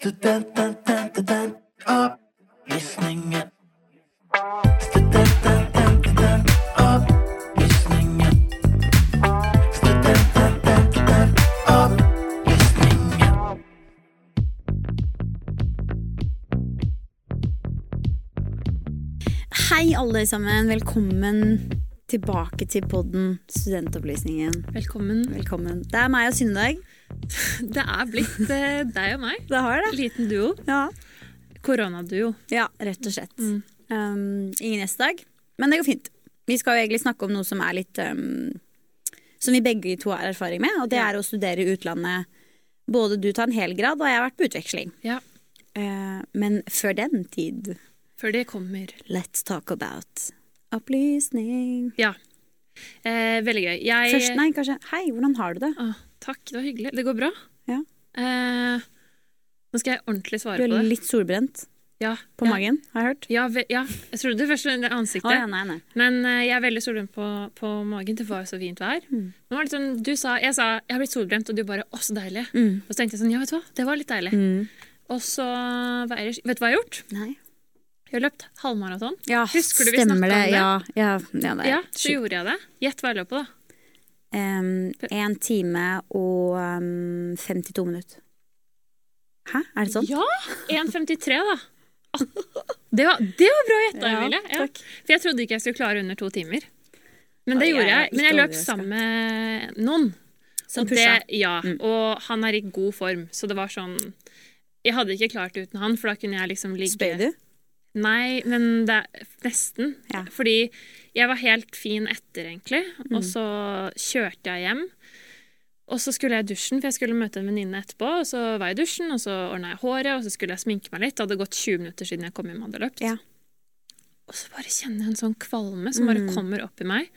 Studentene opplysningen. Studentene opplysningen. den opplysningen. Hei, alle sammen. Velkommen tilbake til podden Studentopplysningen. Velkommen. Velkommen. Det er meg og Synne. Det er blitt eh, deg og meg. Det har det. Liten duo. Ja. Koronaduo. ja, rett og slett. Mm. Um, ingen gjest i dag, men det går fint. Vi skal jo egentlig snakke om noe som er litt um, Som vi begge to har erfaring med, og det er å studere i utlandet. Både du tar en hel grad, og jeg har vært på utveksling. Ja. Uh, men før den tid, Før det kommer. let's talk about opplysning. Ja. Eh, veldig gøy. Jeg Først, nei, kanskje Hei, hvordan har du det? Ah, Takk, det var hyggelig. Det går bra. Ja. Eh, nå skal jeg ordentlig svare på det. Du er litt solbrent Ja. på ja. magen, har jeg hørt. Ja, ja. Jeg trodde først det var ansiktet. Oh, ja, nei, nei. Men uh, jeg er veldig solbrent på, på magen. Det var jo så fint vær. Mm. Sånn, du sa, jeg sa jeg har blitt solbrent, og du bare å, så deilig. Mm. Og så tenkte jeg sånn, ja, vet du hva, det var litt deilig. Mm. Og så, vet du hva jeg har gjort? Nei. Jeg har løpt halvmaraton. Ja, Husker du vi stemmer om det? Ja, ja, ja, det Ja, så gjorde jeg det. Gjett hva jeg løp på, da. um, En time og um, 52 minutter. Hæ, er det sånn? Ja! 1,53, da. Det var, det var bra gjetta, Emilie. Ja. For jeg trodde ikke jeg skulle klare under to timer. Men det gjorde jeg. Men jeg løp sammen med noen. Som pusha. det, ja, Mm. og han er i god form, så det var sånn Jeg hadde ikke klart det uten han, for da kunne jeg liksom ligge Spøy du? Nei, men det er nesten. Ja. Fordi jeg var helt fin etter, egentlig. Mm. Og så kjørte jeg hjem. Og så skulle jeg i dusjen, for jeg skulle møte en venninne etterpå. Og så var jeg i dusjen, og så ordna jeg håret, og så skulle jeg sminke meg litt. Det hadde gått 20 minutter siden jeg kom hjem og hadde løpt. Ja. Og så bare kjenner jeg en sånn kvalme som bare Mm. kommer opp i meg.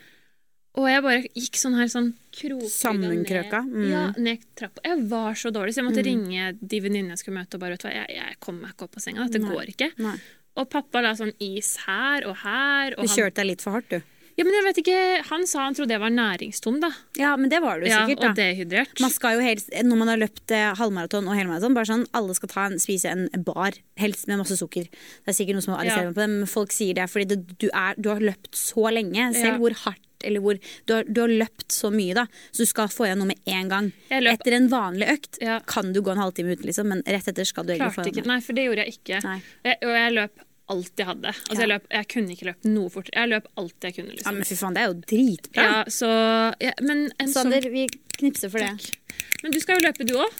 Og jeg bare gikk sånn her sånn Sammenkrøka, ned. mm. Ja, ned trappa. Jeg var så dårlig, så jeg måtte Mm. ringe de venninnene jeg skulle møte, og bare vet du hva, jeg, jeg kommer meg ikke opp av senga. Dette Nei. går ikke. Nei. Og pappa la sånn is her og her. Og Du kjørte deg litt for hardt, du. ja, men jeg vet ikke, han sa han trodde jeg var næringstom, da. Ja, men det var du Ja, sikkert, og da. dehydrert. Man skal jo helst, Når man har løpt eh, halvmaraton og helmaraton, bare sånn, alle skal ta en, spise en bar, helst med masse sukker. Det er sikkert noen som arresterer Ja. meg på det, men folk sier det fordi det, du, er, du har løpt så lenge. Selv Ja. hvor hardt eller hvor du har, du har løpt så mye, da, så du skal få igjen noe med en gang. Etter en vanlig økt Ja. kan du gå en halvtime uten, liksom, men rett etter skal du egentlig få igjen. Nei, for det gjorde jeg ikke. Jeg, og jeg løp alt jeg hadde. Altså, jeg, løp, jeg kunne ikke løpe noe fortere. Jeg løp alt jeg kunne, Ja, liksom. men fy faen, det er jo dritbra. Ja, så ja, Men en Sander, sånn vi knipser for det. Takk. Men du skal jo løpe, du òg?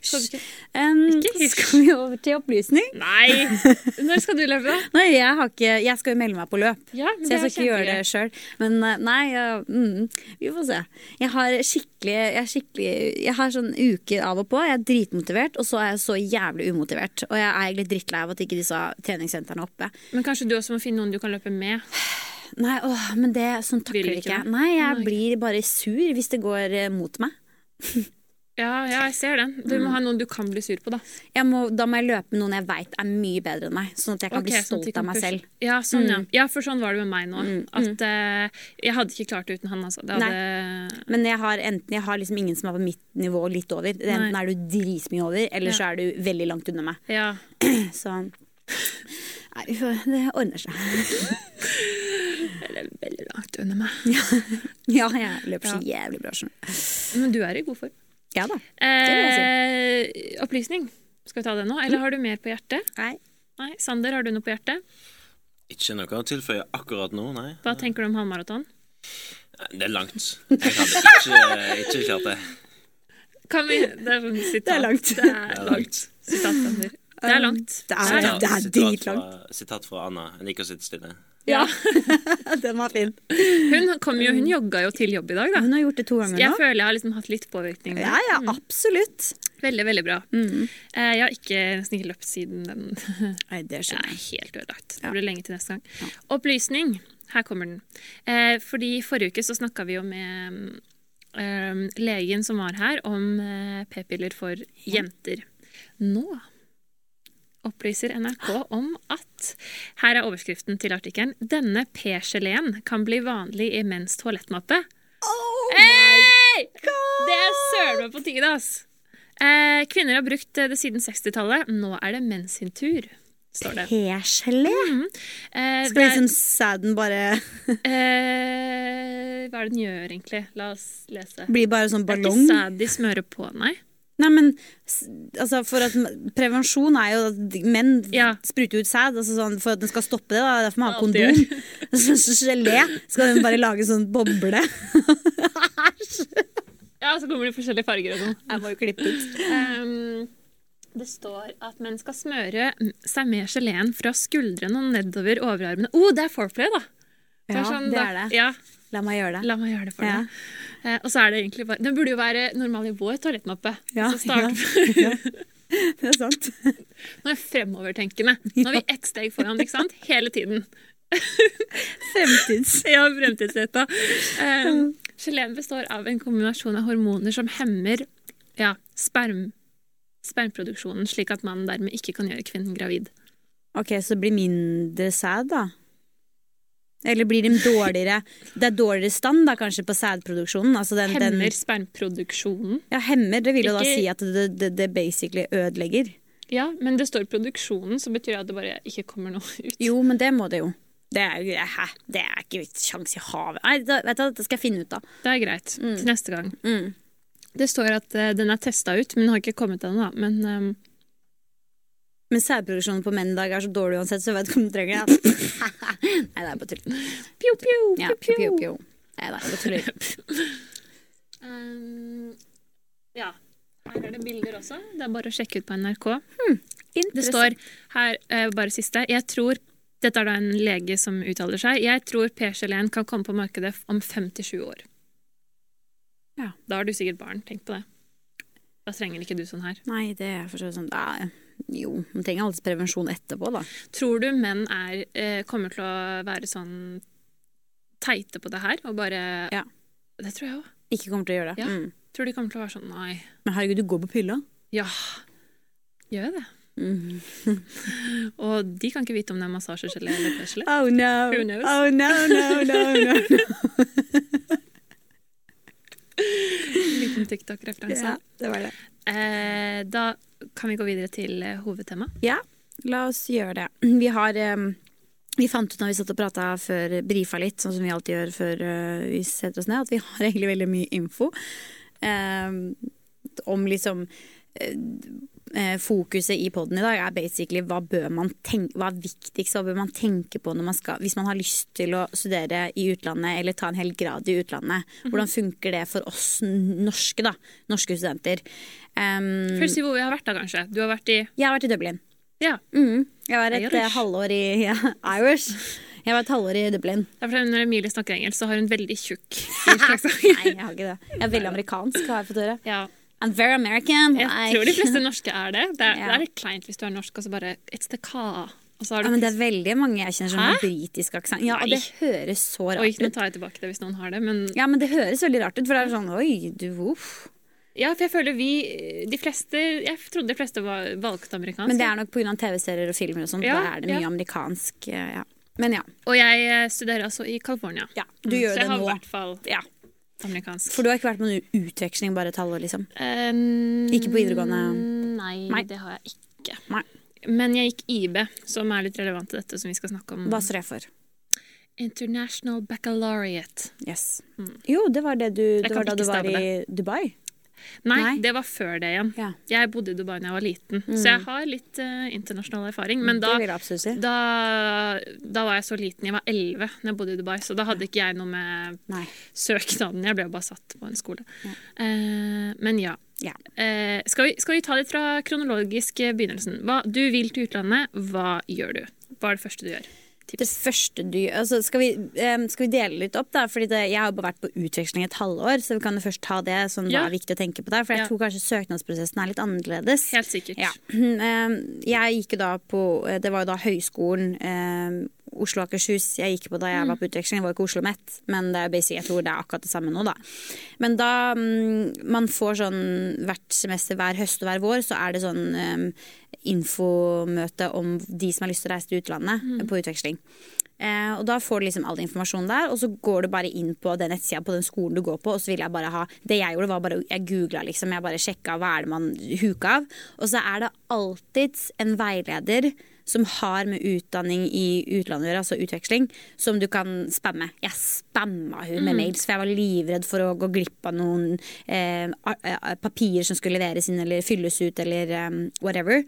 Um, Ikke skal vi over til opplysning? Nei! Når skal du løpe. Nei, jeg, har ikke, jeg skal jo melde meg på løp. Ja, Så jeg skal ikke gjøre det sjøl. Men eh, nei, ja, mm, vi får se. Jeg har skikkelig Jeg, skikkelig, jeg har sånn uker av og på. Jeg er dritmotivert, og så er jeg så jævlig umotivert. Og jeg er egentlig drittlei av at ikke disse treningssentrene er oppe. Men kanskje du også må finne noen du kan løpe med? Nei, åh, men det, sånn takler ikke jeg. Nei, jeg blir bare sur hvis det går eh, mot meg. Ja, ja, jeg ser den. Du Mm. må ha noen du kan bli sur på, da. Jeg må, da må jeg løpe med noen jeg veit er mye bedre enn meg, sånn at jeg kan okay, bli sånn stolt sånn kan av meg selv. Ja, sånn. Mm. ja, for sånn var det med meg nå. Mm, At uh, jeg hadde ikke klart det uten han, altså. Det hadde, Men jeg har, enten, jeg har liksom ingen som er på mitt nivå litt over. Enten Nei. er du dritmye over, eller Ja. så er du veldig langt unna meg. ja. Så Nei, det ordner seg. Eller veldig langt under meg. Ja, jeg løper så jævlig bra. sånn. Men du er i god form. Ja da. Eh, opplysning. Skal vi ta det nå, eller har du mer på hjertet? Nei. Nei, Sander, har du noe på hjertet? Ikke noe å tilføye akkurat nå, nei. Hva tenker du om halvmaraton? Det er langt. Jeg hadde ikke, ikke klart det. Kan vi Det er sånn sitat. Det er langt. Det er langt. Sitat, Sander. Det er langt. Det er, Sitat. det er Sitat dritlangt. Sitat fra Anna. Jeg liker å sitte stille. Ja. Den var fin. Hun, kom jo, hun jogga jo til jobb i dag, da. Hun har gjort det to ganger Jeg føler jeg har liksom hatt litt påvirkning. der. Ja, ja, absolutt. Veldig, veldig bra. Mm. Eh, Jeg har ikke, nesten løpt siden den Nei, det Jeg skjønner er helt ødelagt. Ja. Det blir lenge til neste gang. Opplysning. Her kommer den. Eh, fordi Forrige uke så snakka vi jo med eh, legen som var her, om p-piller for jenter. Nå opplyser NRK om at Her er overskriften til artikkelen. Denne p-geleen kan bli vanlig i menns toalettmappe. Oh Hey! Det er søren meg på tide, ass! Eh, kvinner har brukt det siden 60-tallet. Nå er det menn sin tur, det. Mm. Eh, Skal liksom sæden bare eh, hva er det den gjør, egentlig? La oss lese. bli bare sånn ballong? Det er ikke sæd de smører på, nei. Nei, men altså, for at prevensjon er jo at menn Ja. spruter ut sæd. Altså sånn, for at den skal stoppe det, da. derfor man har kondom. Så, så gelé skal den bare lage sånn boble. Ja, så kommer det forskjellige farger og sånn. Jeg må jo klippe ut. Um, det står at menn skal smøre seg med geleen fra skuldrene og nedover overarmene. Å, oh, det er foreplay, da! Ja, sånn, det da- er det. Ja, La meg gjøre det. la meg gjøre det for Ja. deg. Eh, og så er det egentlig bare Det burde jo være normal i vår toalettmappe. Ja, ja. Det er sant. Nå er jeg fremovertenkende. Nå er vi ett steg foran, ikke sant? Hele tiden. Fremtids. Ja, fremtidsretta. Eh, geleen består av en kombinasjon av hormoner som hemmer ja, sperm, spermproduksjonen, slik at mannen dermed ikke kan gjøre kvinnen gravid. Ok, så det blir mindre sæd, da? Eller blir de dårligere Det er dårligere stand da, kanskje på sædproduksjonen? Altså den, den, Hemmer spermproduksjonen. ja, hemmer. Det vil jo da si at det, det, det basically ødelegger. Ja, men det står produksjonen, så betyr det at det bare ikke kommer noe ut. Jo, men det må det jo. Det er, hæ? Det er ikke kjangs i havet. Nei, da, vet du, Dette skal jeg finne ut av. Det er greit. Til neste gang. Mm. Det står at uh, den er testa ut, men har ikke kommet ennå. Men ehm, Men sædproduksjonen på menn i dag er så dårlig uansett, så jeg vet ikke om du trenger det. Nei, det er bare tull. pjo, pjo, Ja, pjo, pjo. Nei, det er bare tull. um, ja. Her er det bilder også. Det er bare å sjekke ut på NRK. Det står her, uh, bare siste Jeg tror, Dette er da en lege som uttaler seg. Jeg tror P-geleen kan komme på markedet om 57 år. Ja. Da har du sikkert barn. Tenk på det. Da trenger ikke du sånn her. Nei, det er for så vidt sånn ja, Jo, man trenger alltid prevensjon etterpå, da. Tror du menn er, eh, kommer til å være sånn teite på det her? Og bare Ja. Det tror jeg òg. Ikke kommer til å gjøre det. Ja. Mm. Tror de kommer til å være sånn nei. Men herregud, du går på pilla. Ja. Gjør jeg det? Mm. Og de kan ikke vite om det er massasjegelé eller p-gelé. Oh no. Who knows? Oh no, no, no, no. Liten TikTok-referanse. ja, det var det. Eh, da kan vi gå videre til hovedtemaet? hovedtema. Ja, la oss gjøre det. Vi har um, Vi fant ut når vi satt og prata før brifa litt, sånn som vi alltid gjør før uh, vi setter oss ned, at vi har egentlig veldig mye info um, om liksom eh, eh, Fokuset i poden i dag er basically hva bør man tenke, hva er viktigst, hva bør man tenke på når man skal, hvis man har lyst til å studere i utlandet eller ta en hel grad i utlandet. Hvordan funker det for oss norske, da? Norske studenter. Um, Først si hvor vi har vært, da, kanskje. Du har vært i jeg har vært i Dublin. Ja. Mm. Jeg var et Irish. eh, halvår i ja, Irish. Jeg var et halvår i Dublin. Det er Når Emilie snakker engelsk, så har hun veldig tjukk. Nei, jeg har ikke det. Jeg er veldig amerikansk, har jeg fått høre. Ja. I'm very American. Jeg tror de fleste norske er det. Det er, Ja. det er kleint hvis du er norsk og så bare It's the ka. Så Ja, men det er veldig mange jeg kjenner som har britisk aksent. Ja, og det høres så Oi, rart nå ut. tar jeg tilbake det hvis noen har det, men Ja, men det høres veldig rart ut, for det er sånn oi, du voff. Ja, for jeg føler vi De fleste Jeg trodde de fleste var valgte amerikansk. Men det er nok pga. TV-serier og filmer og sånn. Ja, da er det mye ja. amerikansk. eh, Ja. Men ja. Og jeg eh, studerer altså i California. ja. Du Mm, gjør så det jeg har i hvert fall Ja. Amerikansk. For du har ikke vært på noen utveksling bare et halvår, liksom? Um, Ikke på videregående? Nei, Nei. det har jeg ikke. Nei. Men jeg gikk IB, som er litt relevant til dette som vi skal snakke om. Hva står det for? International Baccalaureate. Yes. Mm. Jo, det var det du Det kan var da du var i Dubai. Nei, Nei. det var før det igjen. Ja. Jeg bodde i Dubai da jeg var liten, så jeg har litt uh, internasjonal erfaring. Men da, da, da var jeg så liten. Jeg var elleve da jeg bodde i Dubai, så da hadde ikke jeg noe med Nei. søknaden. Jeg ble jo bare satt på en skole. Eh, men ja. Ja. Uh, skal, vi, skal vi ta litt fra kronologisk begynnelsen? Hva, du vil til utlandet. Hva gjør du? Hva er det første du gjør? Det første du altså skal, vi, skal vi dele litt opp, da? Fordi det, jeg har bare vært på utveksling et halvår, så vi kan jo først ta det. Sånn, Ja. var viktig å tenke på der? For jeg Ja. tror kanskje søknadsprosessen er litt annerledes. Helt sikkert. Ja. Jeg gikk jo da på Det var jo da høyskolen Oslo og Akershus jeg gikk på da jeg var på utveksling. Jeg var ikke Oslo Met, men det er basic, jeg tror det er akkurat det samme nå, da. Men da mm, man får sånn hvert semester, hver høst og hver vår, så er det sånn infomøte om de som har lyst til å reise til utlandet Mm. på utveksling. Eh, og da får du liksom all informasjon der, og så går du bare inn på den nettsida på den skolen du går på, og så vil jeg bare ha Det jeg gjorde, var bare Jeg googla, liksom. Jeg bare sjekka hva er det man huka av. Og så er det alltids en veileder som har med utdanning i utlandet å gjøre, altså utveksling, som du kan spamme. Jeg spamma hun med mails, for jeg var livredd for å gå glipp av noen eh, papirer som skulle leveres inn eller fylles ut eller um, whatever.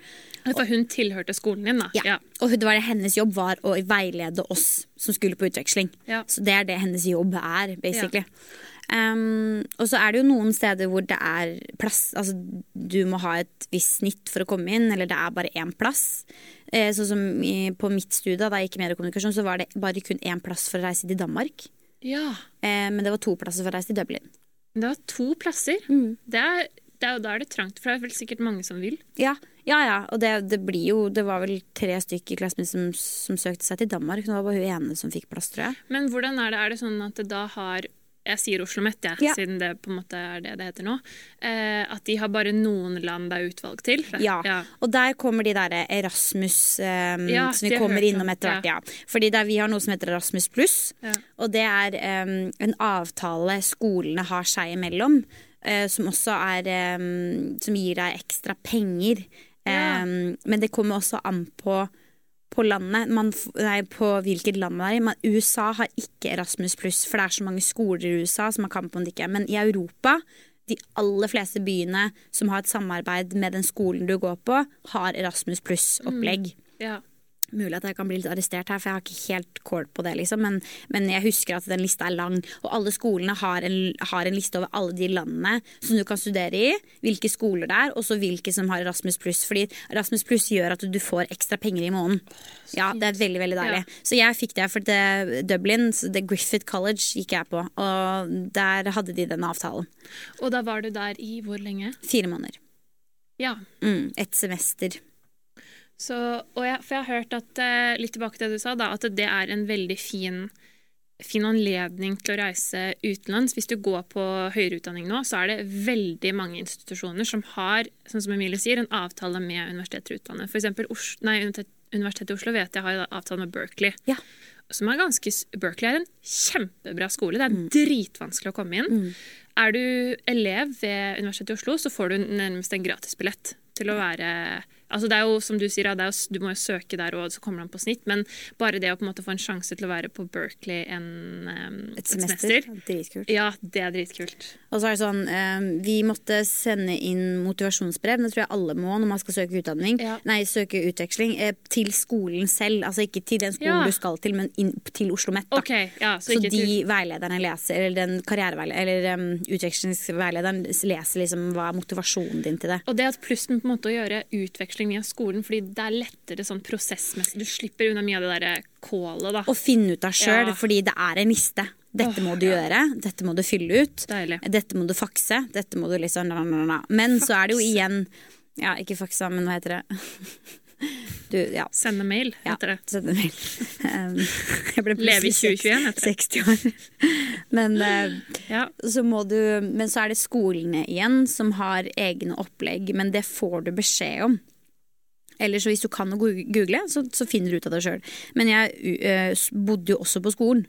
For hun tilhørte skolen din, da. Ja. Og det var det hennes jobb var å veilede oss som skulle på utveksling. Ja. Så det er det hennes jobb er, basically. Um, og så er det jo noen steder hvor det er plass Altså du må ha et visst snitt for å komme inn, eller det er bare én plass. Eh, sånn som i, på mitt studie, da jeg gikk i mediekommunikasjon, så var det bare kun én plass for å reise til Danmark. Ja. Eh, men det var to plasser for å reise til Dublin. Det var to plasser. Mm. Det er, det er, da er det trangt, for det er vel sikkert mange som vil. Ja, ja, ja. og det, det blir jo Det var vel tre stykker i klassen min som, som søkte seg til Danmark. Det var bare hun ene som fikk plass, tror jeg. Men hvordan er det? Er det sånn at det da har Jeg sier Oslo Met, ja, Ja. siden det på en måte er det det heter nå. Eh, at de har bare noen land det er utvalg til. Ja. ja. Og der kommer de derre Erasmus um, som vi kommer innom etter hvert. Ja. Fordi der vi har noe som heter Erasmus pluss. Ja. Og det er um, en avtale skolene har seg imellom, Uh, som også er um, Som gir deg ekstra penger. Ja. Men det kommer også an på på landet, man, nei, på hvilket land man er i. Men USA har ikke Erasmus pluss, for det er så mange skoler i USA som har kamp på det ikke. Men i Europa, de aller fleste byene som har et samarbeid med den skolen du går på, har Erasmus pluss-opplegg. ja. Mulig at jeg kan bli litt arrestert her, for jeg har ikke helt kål på det. liksom men, men jeg husker at den lista er lang, og alle skolene har en, har en liste over alle de landene som du kan studere i. Hvilke skoler det er, og så hvilke som har Erasmus pluss. Fordi Erasmus pluss gjør at du får ekstra penger i måneden. Ja, Det er veldig veldig deilig. Så jeg fikk det for det Dublin, det Griffith College gikk jeg på, og der hadde de den avtalen. Og da var du der i hvor lenge? Fire måneder. Ja. Mm, et semester. Så, og jeg, for jeg har hørt at, eh, litt tilbake til det du sa, da, at det er en veldig fin, fin anledning til å reise utenlands. Hvis du går på høyere utdanning nå, så er det veldig mange institusjoner som har sånn som Emilie sier, en avtale med universiteter i utlandet. For Os nei, Universitetet i Oslo vet jeg har avtale med Berkeley. Ja. Som er ganske, Berkeley er en kjempebra skole. Det er dritvanskelig å komme inn. Er du elev ved Universitetet i Oslo, så får du nærmest en gratisbillett til å være Altså det er jo, som Du sier, ja, er jo, du må jo søke der, og så kommer han på snitt. Men bare det å på en måte få en sjanse til å være på Berkeley en, um, Et semester. Dritkult. Ja, det er dritkult. Og så er det sånn, um, Vi måtte sende inn motivasjonsbrev, det tror jeg alle må når man skal søke utdanning. Ja. Nei, søke utveksling. Eh, til skolen selv. Altså ikke til den skolen Ja. du skal til, men inn til Oslo Met. Okay, så, Så de til veilederne leser, eller den karriereveilederen, eller um, utvekslingsveilederen leser liksom hva er motivasjonen din til det. Og det at pluss med på en måte å gjøre utveksling via skolen, fordi det er lettere sånn prosessmessig. Du slipper unna mye av det derre kålet, da. Å finne ut av sjøl, Ja. fordi det er en liste. Dette må du gjøre, dette må du fylle ut. Deilig. Dette må du fakse. Dette må du liksom na, na, na, Men Men så er det jo igjen Ja, ikke faksa, men hva heter det? Du, ja. Sende mail, heter det. Ja, sende mail. Jeg ble Leve i plutselig 2021 heter det. 60 år. Men, eh, Ja. så må du, men så er det skolene igjen som har egne opplegg, men det får du beskjed om. Eller så hvis du kan å google, så, så finner du ut av det sjøl. Men jeg uh, bodde jo også på skolen.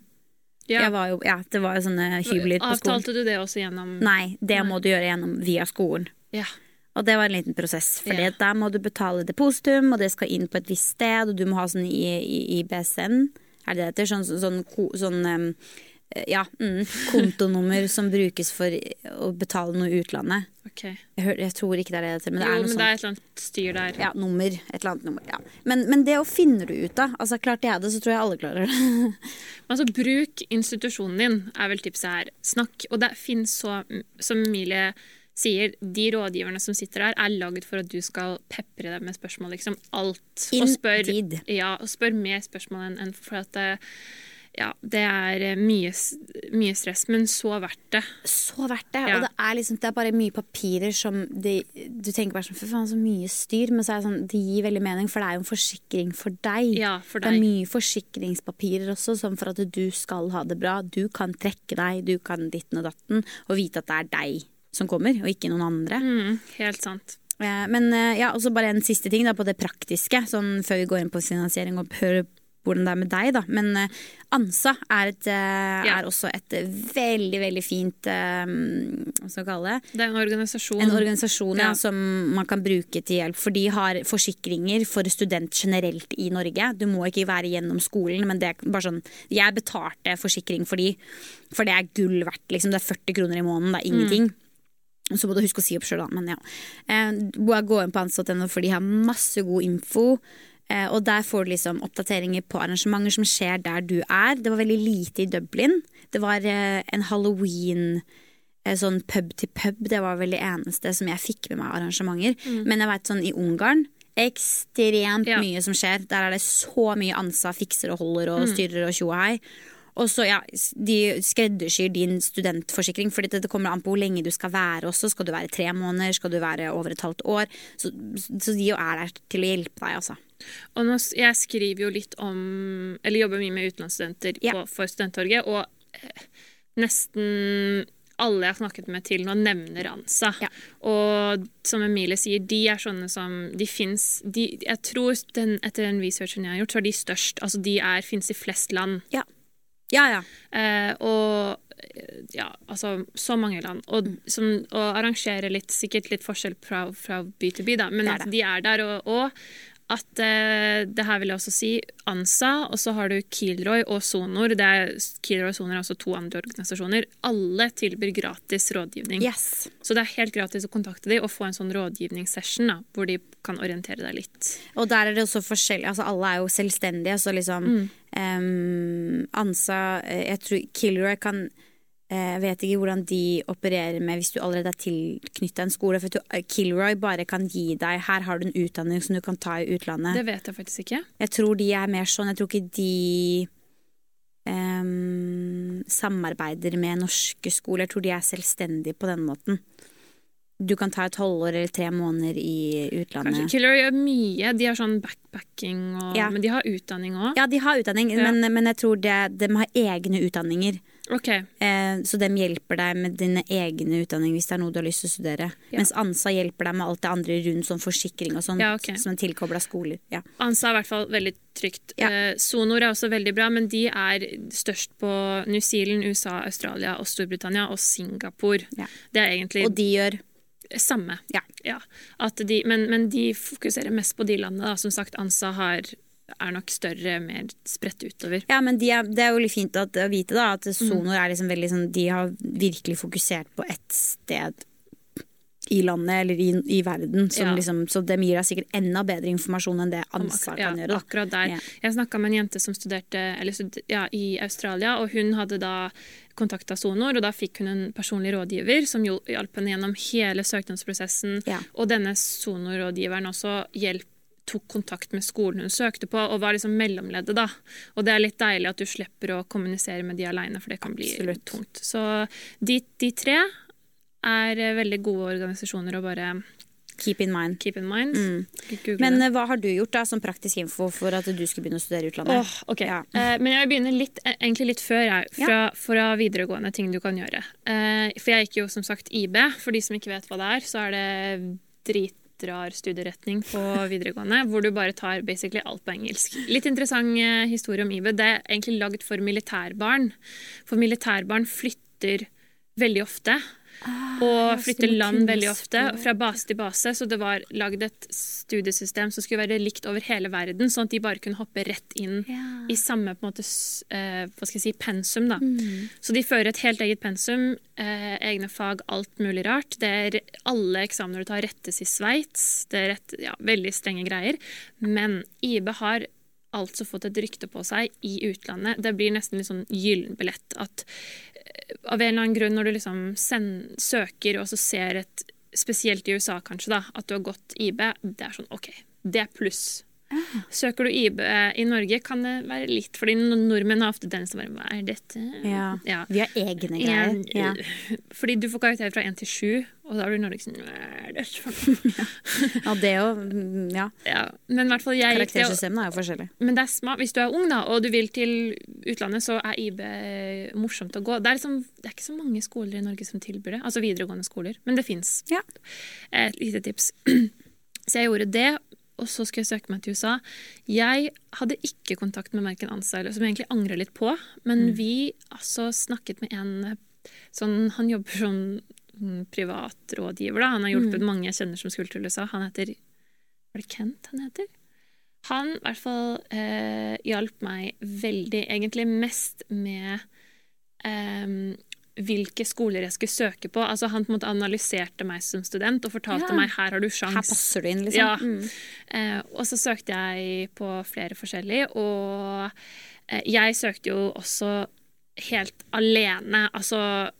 Ja. Jeg var jo, ja, det var jo sånne hybler på skolen. Avtalte du det også gjennom Nei, det må du gjøre gjennom via skolen. Ja. Og det var en liten prosess, for Ja. der må du betale depositum, og det skal inn på et visst sted, og du må ha sånn i, i, i BSN, er det det heter? Sånn, sånn, sånn, sånn em, ja, mm, kontonummer som brukes for å betale noe i utlandet. Ok. Jeg, hør, jeg tror ikke det er det det heter, men det jo, er noe men sånt. det er et eller annet styr der. Ja, nummer. Et eller annet nummer. Ja. Men, men det å finne du ut av. Altså, klarte jeg det, så tror jeg alle klarer det. Altså, bruk institusjonen din, er vel tipset her. Snakk. Og det finnes så, som Emilie sier, de rådgiverne som sitter der, er laget for at du skal pepre dem med spørsmål. Liksom alt. Og spør, ja, og spør mer spørsmål enn for at det, ja, det er eh, mye, mye stress, men så verdt det. Så verdt det. Ja. Og det er, liksom, det er bare mye papirer som de, Du tenker bare sånn Fy faen, så mye styr. Men så er det sånn, det gir veldig mening, for det er jo en forsikring for deg. Ja, for Det er mye forsikringspapirer også, sånn for at du skal ha det bra. Du kan trekke deg, du kan ditten og datten, og vite at det er deg som kommer, og ikke noen andre. Mm, helt sant. Eh, Men eh, ja, også bare en siste ting da, på det praktiske, sånn før vi går inn på finansiering og hører hvordan det er med deg. da. Men uh, ANSA er, et, uh, Ja. er også et veldig, veldig fint uh, Hva skal vi kalle det? Det er en organisasjon. En organisasjon ja. Ja. som man kan bruke til hjelp. For de har forsikringer for student generelt i Norge. Du må ikke være gjennom skolen, men det er bare sånn Jeg betalte forsikring for de, for det er gull verdt. Liksom. Det er 40 kroner i måneden, det er ingenting. Så må du huske å si opp sjøl. Men ja. Gå inn på ansatt.no, for de har masse god info. Eh, og der får du liksom oppdateringer på arrangementer som skjer der du er. Det var veldig lite i Dublin. Det var eh, en halloween eh, sånn pub til pub. Det var vel det eneste som jeg fikk med meg arrangementer. Men jeg vet sånn i Ungarn ekstremt Ja. mye som skjer. Der er det så mye ansa, fikser og holder og styrer og tjo og hei. Og så ja, de skreddersyr din studentforsikring, for det kommer an på hvor lenge du skal være også. Skal du være tre måneder, skal du være over et halvt år? Så, så de jo er der til å hjelpe deg, altså. Og nå, jeg skriver jo litt om Eller jobber mye med utenlandsstudenter Ja. på, for Studenttorget, og eh, nesten alle jeg har snakket med til nå, nevner ANSA. Ja. Og som Emilie sier, de er sånne som De fins Jeg tror den, etter den researchen jeg har gjort, så er de størst. Altså de er fins i flest land. Ja, ja. ja. Eh, og ja, altså så mange land. Og, Mm. som, og arrangerer litt, sikkert litt forskjell fra, fra by til by, da. Men at de er der. Og, og at eh, det her vil jeg også si ANSA, og så har du Kilroy og Sonor. Det er, Kilroy og Sonor er også to andre organisasjoner. Alle tilbyr gratis rådgivning. Yes. Så det er helt gratis å kontakte dem og få en sånn rådgivningssession da, hvor de kan orientere deg litt. Og der er det også forskjellig. Altså, alle er jo selvstendige, så liksom em, Ansa eh, Jeg tror Kilroy kan Jeg vet ikke hvordan de opererer med hvis du allerede er tilknytta en skole. For eh, Kilroy bare kan gi deg Her har du en utdanning som du kan ta i utlandet. Det vet jeg faktisk ikke. Jeg tror de er mer sånn. Jeg tror ikke de um, samarbeider med norske skoler. Jeg tror de er selvstendige på den måten. Du kan ta et halvår eller tre måneder i utlandet. Kanskje Killer gjør mye. De har sånn backpacking, og, Ja. men de har utdanning òg. Ja, de har utdanning, Ja. men, men jeg tror det, de har egne utdanninger. Ok. Eh, så de hjelper deg med dine egne utdanninger hvis det er noe du har lyst til å studere. Ja. Mens ANSA hjelper deg med alt det andre rundt, som forsikring og sånn. Ja, okay. som er tilkobla skoler. Ja. ANSA er i hvert fall veldig trygt. Ja. Eh, Sonor er også veldig bra, men de er størst på New Zealand, USA, Australia og Storbritannia og Singapore. Det er egentlig Og de gjør samme. Ja. De, men, men de fokuserer mest på de landene. Da. Som sagt, ANSA har, er nok større, mer spredt utover. Ja, men de er, det er jo litt fint at, å vite da, at Sonor er liksom veldig sånn De har virkelig fokusert på ett sted i landet eller i, i verden. Som Ja. liksom, så de gir deg sikkert enda bedre informasjon enn det ansvar ANSA kan ja, gjøre. Da. Akkurat der. Ja. Jeg snakka med en jente som studerte eller stud ja, i Australia, og hun hadde da kontakta Sonor, og da fikk hun en personlig rådgiver som hjalp henne gjennom hele søknadsprosessen. Ja. Og denne Sonor-rådgiveren også hjelp, tok kontakt med skolen hun søkte på, og var liksom mellomleddet, da. Og det er litt deilig at du slipper å kommunisere med de aleine, for det kan bli Absolutt. tungt. Så de, de tre er eh, veldig gode organisasjoner å bare Keep in mind. keep in mind. Mm. Men eh, hva har du gjort da som praktisk info for at du skulle begynne å studere i utlandet? Åh, ok. Ja. uh, men jeg vil begynne litt, egentlig litt før, jeg, fra, fra videregående ting du kan gjøre. Uh, for jeg gikk jo som sagt IB. For de som ikke vet hva det er, så er det dritrar studieretning på videregående, hvor du bare tar basically alt på engelsk. Litt interessant eh, historie om IB. Det er egentlig lagd for militærbarn. For militærbarn flytter veldig ofte. Og flytter land veldig ofte, fra base til base. Så det var lagd et studiesystem som skulle være likt over hele verden, sånn at de bare kunne hoppe rett inn Ja. i samme på en måte, eh, hva skal jeg si, pensum. da. Mm. Så de fører et helt eget pensum, eh, egne fag, alt mulig rart. Det er Alle eksamener du tar, rettes i Sveits. Det er rett, ja, veldig strenge greier. Men IB har altså fått et rykte på seg i utlandet. Det blir nesten litt sånn gyllen billett at eh, av en eller annen grunn, når du liksom send, søker og så ser et Spesielt i USA, kanskje, da, at du har gått IB, det er sånn OK, det er pluss. Søker du IB i Norge, kan det være litt Fordi nordmenn har ofte den som bare Hva er dette? Ja. Ja. Vi har egne greier. Ja. Fordi du får karakter fra 1 til 7 Og da blir Norge sånn for? Ja, det og mm, Ja. Ja, men i hvert fall jeg Karaktersystemene er jo forskjellige. Men det er smart. Hvis du er ung da, og du vil til utlandet, så er IB morsomt å gå. Det er, liksom, det er ikke så mange skoler i Norge som tilbyr det. Altså videregående skoler. Men det fins. Ja. Et lite tips. Så jeg gjorde det, og så skulle jeg søke meg til USA. Jeg hadde ikke kontakt med verken ANSA, eller som jeg egentlig angrer litt på. Men vi altså snakket med en sånn Han jobber som mm, privatrådgiver, da. Han har hjulpet mange jeg kjenner som skulle til USA. Han heter Var det Kent han heter? Han i hvert fall eh, hjalp meg veldig, egentlig mest med eh, hvilke skoler jeg skulle søke på. Altså Han på en måte analyserte meg som student og fortalte Ja. meg her har du sjans. Her passer du inn, liksom. Ja. Mm. Eh, og så søkte jeg på flere forskjellige, og eh, jeg søkte jo også helt alene. Altså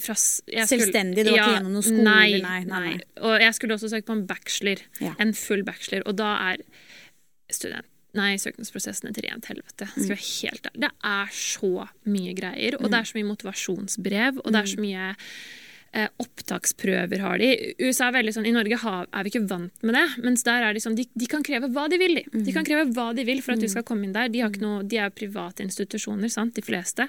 fra, Selvstendig? Du var ikke gjennom noen skole? Nei, Nei, nei. Og jeg skulle også søke på en bachelor. Ja. En full bachelor. Og da er student... Nei, søknadsprosessen til rent helvete. Skal Mm. være helt ærlig. Det er så mye greier, og det er så mye motivasjonsbrev, og det er så Mm. mye eh, opptaksprøver har de. USA er veldig sånn, I Norge har, er vi ikke vant med det, mens der er de sånn, de, de kan kreve hva de vil. De. Mm. de kan kreve hva de vil for at du skal komme inn der. De, noe, de er private institusjoner, sant, de fleste.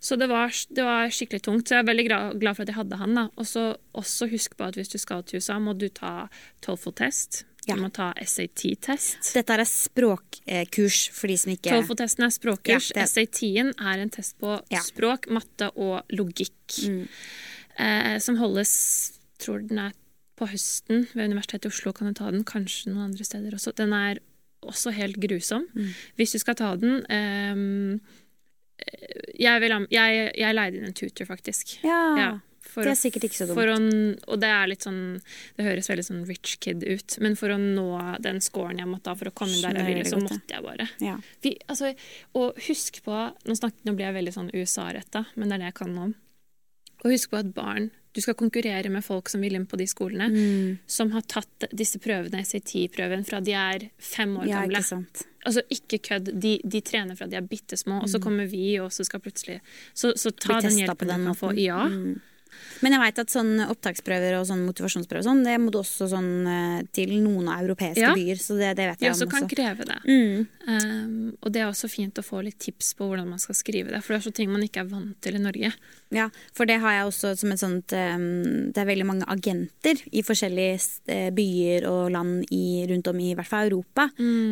Så det var, det var skikkelig tungt. Så jeg er veldig glad, for at jeg hadde han. Og så også husk på at hvis du skal til USA, må du ta TOEFL-test. Ja. Du må ta SAT-test. Dette er språkkurs for de som ikke TOEFL-testen er språkkurs. Ja, det- SAT-en er en test på Ja. språk, matte og logikk. Mm. Eh, som holdes tror den er på høsten ved Universitetet i Oslo. Kan du ta den, kanskje noen andre steder også. Den er også helt grusom. Mm. Hvis du skal ta den eh, jeg, vil, jeg, jeg leide inn en tutor, faktisk. Ja. Ja, for det er sikkert ikke så dumt. Å, og det er litt sånn Det høres veldig sånn rich kid ut, men for å nå den scoren jeg måtte ha for å komme inn der jeg ville, så måtte jeg bare. Ja. Vi, altså, og husk på Nå, snakket, nå blir jeg veldig sånn USA-retta, men det er det jeg kan nå. Og husk på at barn Du skal konkurrere med folk som vil inn på de skolene, Mm. som har tatt disse prøvene, SAT-prøven, fra de er fem år ja, gamle. ikke. Altså, ikke kødd. De, de trener fra de er bitte små, og så kommer vi, og så skal plutselig Så, så ta Mm. Den hjelpen du kan få. Ja. Mm. Men jeg veit at sånn opptaksprøver og sånn motivasjonsprøver og sånn, det må du også sånn eh, til noen av europeiske Ja. byer. Så det, det vet jeg, jeg også om kan også. kreve det. Mm. Um, og det er også fint å få litt tips på hvordan man skal skrive det, for det er så ting man ikke er vant til i Norge. Ja, for det har jeg også som et sånt um, Det er veldig mange agenter i forskjellige eh, byer og land i, rundt om i, i hvert fall Europa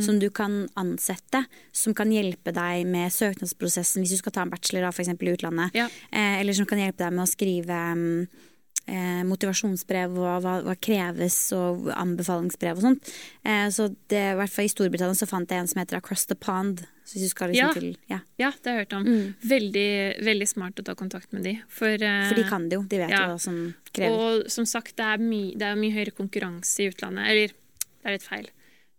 som du kan ansette, som kan hjelpe deg med søknadsprosessen hvis du skal ta en bachelor da, for eksempel i utlandet. Ja. Eh, eller som kan hjelpe deg med å skrive eh, motivasjonsbrev, og hva, hva kreves, og anbefalingsbrev og sånt. Eh, så det, i hvert fall i Storbritannia så fant jeg en som heter Across the Pond. Så hvis du skal liksom Ja. til Ja, Ja, det har jeg hørt om. Mm. Veldig, veldig smart å ta kontakt med de. For, eh, for de kan det jo. De vet ja. jo hva som krever. Og som sagt, det er, my, det er mye høyere konkurranse i utlandet. Eller, det er litt feil.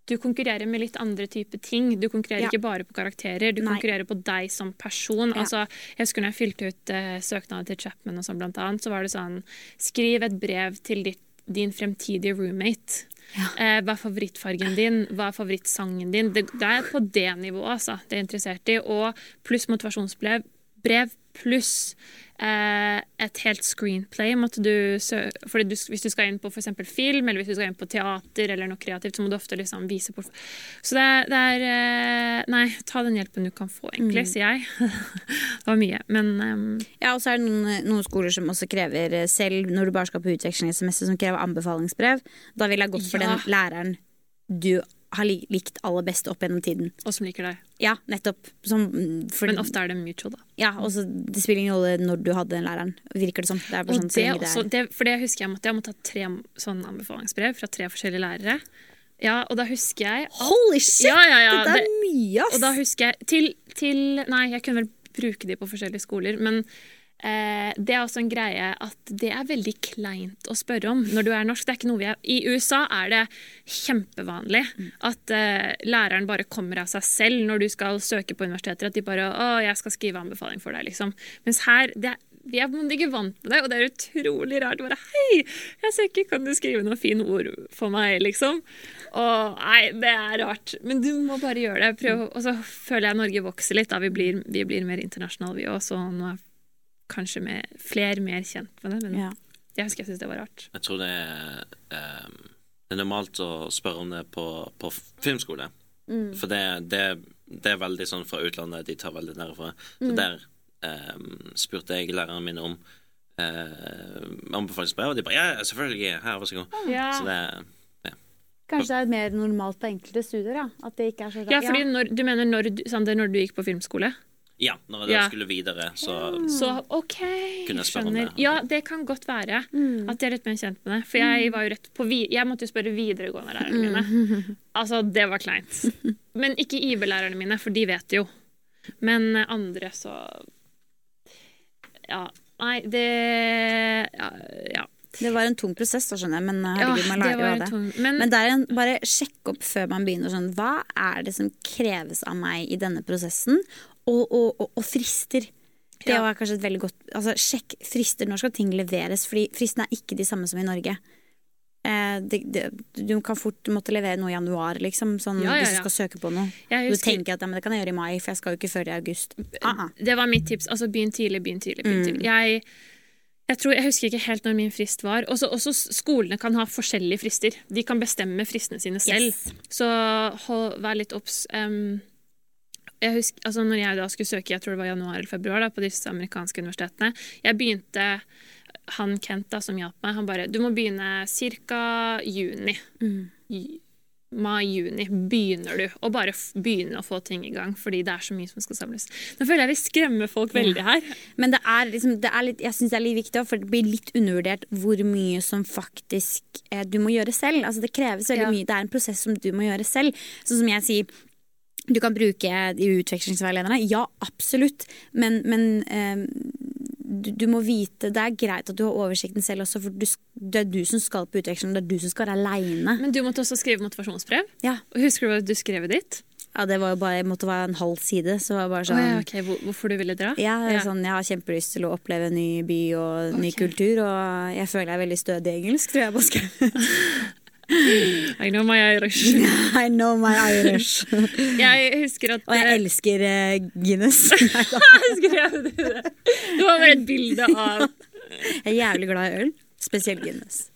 Du konkurrerer med litt andre typer ting. Du konkurrerer Ja. ikke bare på karakterer, du Nei. konkurrerer på deg som person. Ja. Altså, jeg husker når jeg fylte ut uh, søknaden til Chapman, og sånn, blant annet, så var det sånn Skriv et brev til ditt, din fremtidige roommate. Eh, hva er favorittfargen din? Hva er favorittsangen din? Det, det er på det nivået, altså. Det er interessert i. Og pluss motivasjonsbrev. Brev pluss et helt screenplay. Måtte du fordi du, hvis du skal inn på eksempel film, eller hvis du skal inn på teater, eller noe kreativt, så må du ofte liksom vise på Så det, det er eh, Nei, ta den hjelpen du kan få, egentlig, Mm. sier jeg. det var mye. Men um... Ja, og så er det noen, noen skoler som også krever, eh, selv når du bare skal på utvekslingssemester, som krever anbefalingsbrev. Da ville jeg gått for Ja. den læreren du har likt aller best opp gjennom tiden. og som liker deg. Ja, nettopp. Som, for, Men ofte er det mutual, da. Ja, og så Det spiller ingen rolle når du hadde den læreren, virker det som. Det er bare sånn, så det lenge det er. for det husker jeg måtte, jeg måtte ha tre sånne anbefalingsbrev fra tre forskjellige lærere. Ja, og da husker jeg Holy shit! Ja, ja, ja, det er mye, ass! Og da husker jeg til, til Nei, jeg kunne vel bruke de på forskjellige skoler, men det er også en greie at det er veldig kleint å spørre om når du er norsk. Det er ikke noe vi er I USA er det kjempevanlig at eh, læreren bare kommer av seg selv når du skal søke på universiteter. At de bare 'Å, jeg skal skrive anbefaling for deg', liksom. Mens her det er vi er ikke vant med det, og det er utrolig rart. Bare 'Hei, jeg ser ikke, kan du skrive noen fine ord for meg?' liksom. Og nei, det er rart. Men du må bare gjøre det. Prøv, og så føler jeg Norge vokser litt. Da. Vi, blir, vi blir mer internasjonale, vi òg. Så nå kanskje med flere mer kjent med det. Men Ja. Jeg husker jeg syntes det var rart. Jeg tror det er um, Det er normalt å spørre om det på, på filmskole. For det, det, det er veldig sånn fra utlandet, de tar veldig nærmere. Så der um, spurte jeg læreren min om uh, anbefalingsbrev, og de bare ja, ja, selvfølgelig, her, vær så god. Ja, Så det Kanskje det er mer normalt på enkelte studier, ja. At det ikke er så ja fordi når, du mener når, Sander, når du gikk på filmskole? Ja, når jeg Ja. skulle videre, så Så OK, Kunne jeg spørre om det? Ja, det kan godt være at jeg er litt mer kjent med det. For jeg var jo rett på vi Jeg måtte jo spørre videregående lærerne mine. Altså, det var kleint. Men ikke IB-lærerne mine, for de vet jo. Men andre, så Ja. Nei, det Ja. ja. Det var en tung prosess, da, skjønner jeg, men Ja, herregud, man det lærer jo av det. tung Men, Men er en, bare sjekk opp før man begynner sånn Hva er det som kreves av meg i denne prosessen? Og, og, og, og frister. Det Ja. var kanskje et veldig godt Altså, sjekk frister. Når skal ting leveres? Fordi fristene er ikke de samme som i Norge. Eh, det, det, du kan fort måtte levere noe i januar, liksom, sånn, Ja, ja, hvis du skal søke på noe. jeg Du tenker at ja, det kan jeg gjøre i mai, for jeg skal jo ikke før i august. Ah, ah. det var mitt tips. Altså, begynn tidlig, begynn tidlig. Begynn Mm. tidlig. Jeg, jeg, tror, jeg husker ikke helt når min frist var. Også, også skolene kan ha forskjellige frister. De kan bestemme fristene sine selv. Yes. Så hold, vær litt obs. Um, jeg husker, altså når jeg da skulle søke, jeg tror det var januar eller februar, da, på disse amerikanske universitetene Jeg begynte Han Kent da, som hjalp meg, han bare Du må begynne ca. juni. Mm. Mai-juni begynner du å bare begynne å få ting i gang, fordi det er så mye som skal samles. Nå føler jeg vi skremmer folk veldig her. Men det er liksom, det er litt, jeg syns det er litt viktig, for det blir litt undervurdert hvor mye som faktisk eh, du må gjøre selv. Altså Det kreves veldig Ja. mye. Det er en prosess som du må gjøre selv. Sånn som jeg sier, du kan bruke de utvekslingsveilederne. Ja, absolutt. Men, men eh, du, du må vite Det er greit at du har oversikten selv også, for du, det er du som skal på utveksling. Det er du som skal være aleine. Men du måtte også skrive motivasjonsbrev. Ja. Og Husker du hva du skrev ditt? ja, det var jo bare, måtte være en halv side. Så var bare sånn, oh, ja, ok, hvor, Hvorfor du ville dra? Ja, Ja. sånn, jeg har kjempelyst til å oppleve en ny by og ny okay. kultur, og jeg føler jeg er veldig stødig i engelsk, tror jeg. I know my Irish. I know my Irish. Jeg husker at og jeg elsker eh, Guinness. Skrev du det. Det var bare et bilde av Jeg er jævlig glad i øl, spesielt Guinness.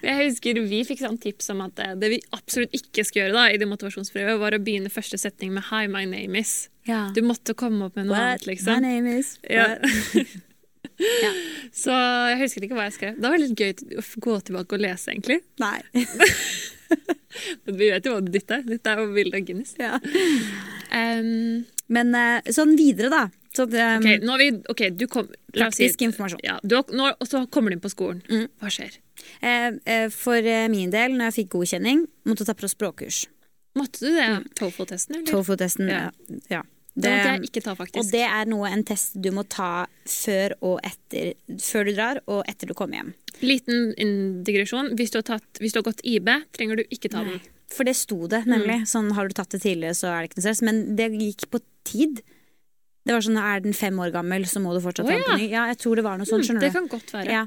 Jeg husker vi fikk sånn tips om at det, det vi absolutt ikke skal gjøre da, i det motivasjonsprøvet, var å begynne første setning med 'Hi, my name is'. Ja. Du måtte komme opp med noe What? annet, My liksom. name is Ja. Så jeg husker ikke hva jeg skrev. Det var litt gøy å gå tilbake og lese, egentlig. Nei. Men vi vet jo hva ditt er. Ditt er jo bilde av Guinness. Ja. Um, Men eh, sånn videre, da. Så det, ok, nå har vi Ok, du kom oss si- Praktisk informasjon. Ja, du nå, og så kommer du inn på skolen. Mm. Hva skjer? eh, eh, for min del, når jeg fikk godkjenning, måtte jeg ta på språkkurs. Måtte du det? TOEFL-testen, eller? TOEFL-testen. Ja. Ja. Det måtte jeg ikke ta, faktisk. Og det er noe en test du må ta før etter Før du drar og etter du kommer hjem. Liten indigresjon. Hvis du, tatt, hvis du har gått IB, trenger du ikke ta den. For det sto det, nemlig. Sånn, har du tatt det tidligere, så er det ikke noe stress. Men det gikk på tid. Det var sånn, Er den fem år gammel, så må du fortsatt Å, ta den på ny. Ja, jeg tror det var noe sånt, skjønner Mm, det du. kan godt være. Ja.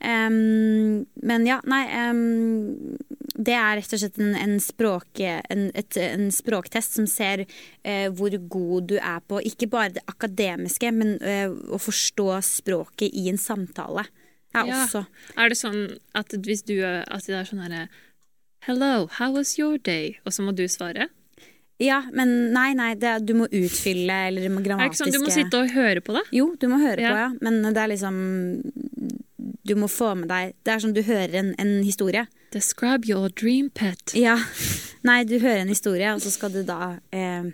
Um, men ja, nei um, Det er rett og slett en, en, språk, en, et, en språktest som ser uh, hvor god du er på ikke bare det akademiske, men uh, å forstå språket i en samtale. Er Ja. også Er det sånn at hvis du At det er sånn herre Hello, how was your day? Og så må du svare? Ja, men nei, nei, det, er- du må utfylle eller må Er det ikke grammatiske sånn, Du må sitte og høre på det? Jo, du må høre Ja. på, ja. Men det er liksom Du må få med deg Det er som du hører en, en historie. Describe your dream pet. Ja. Nei, du hører en historie, og så skal du da eh,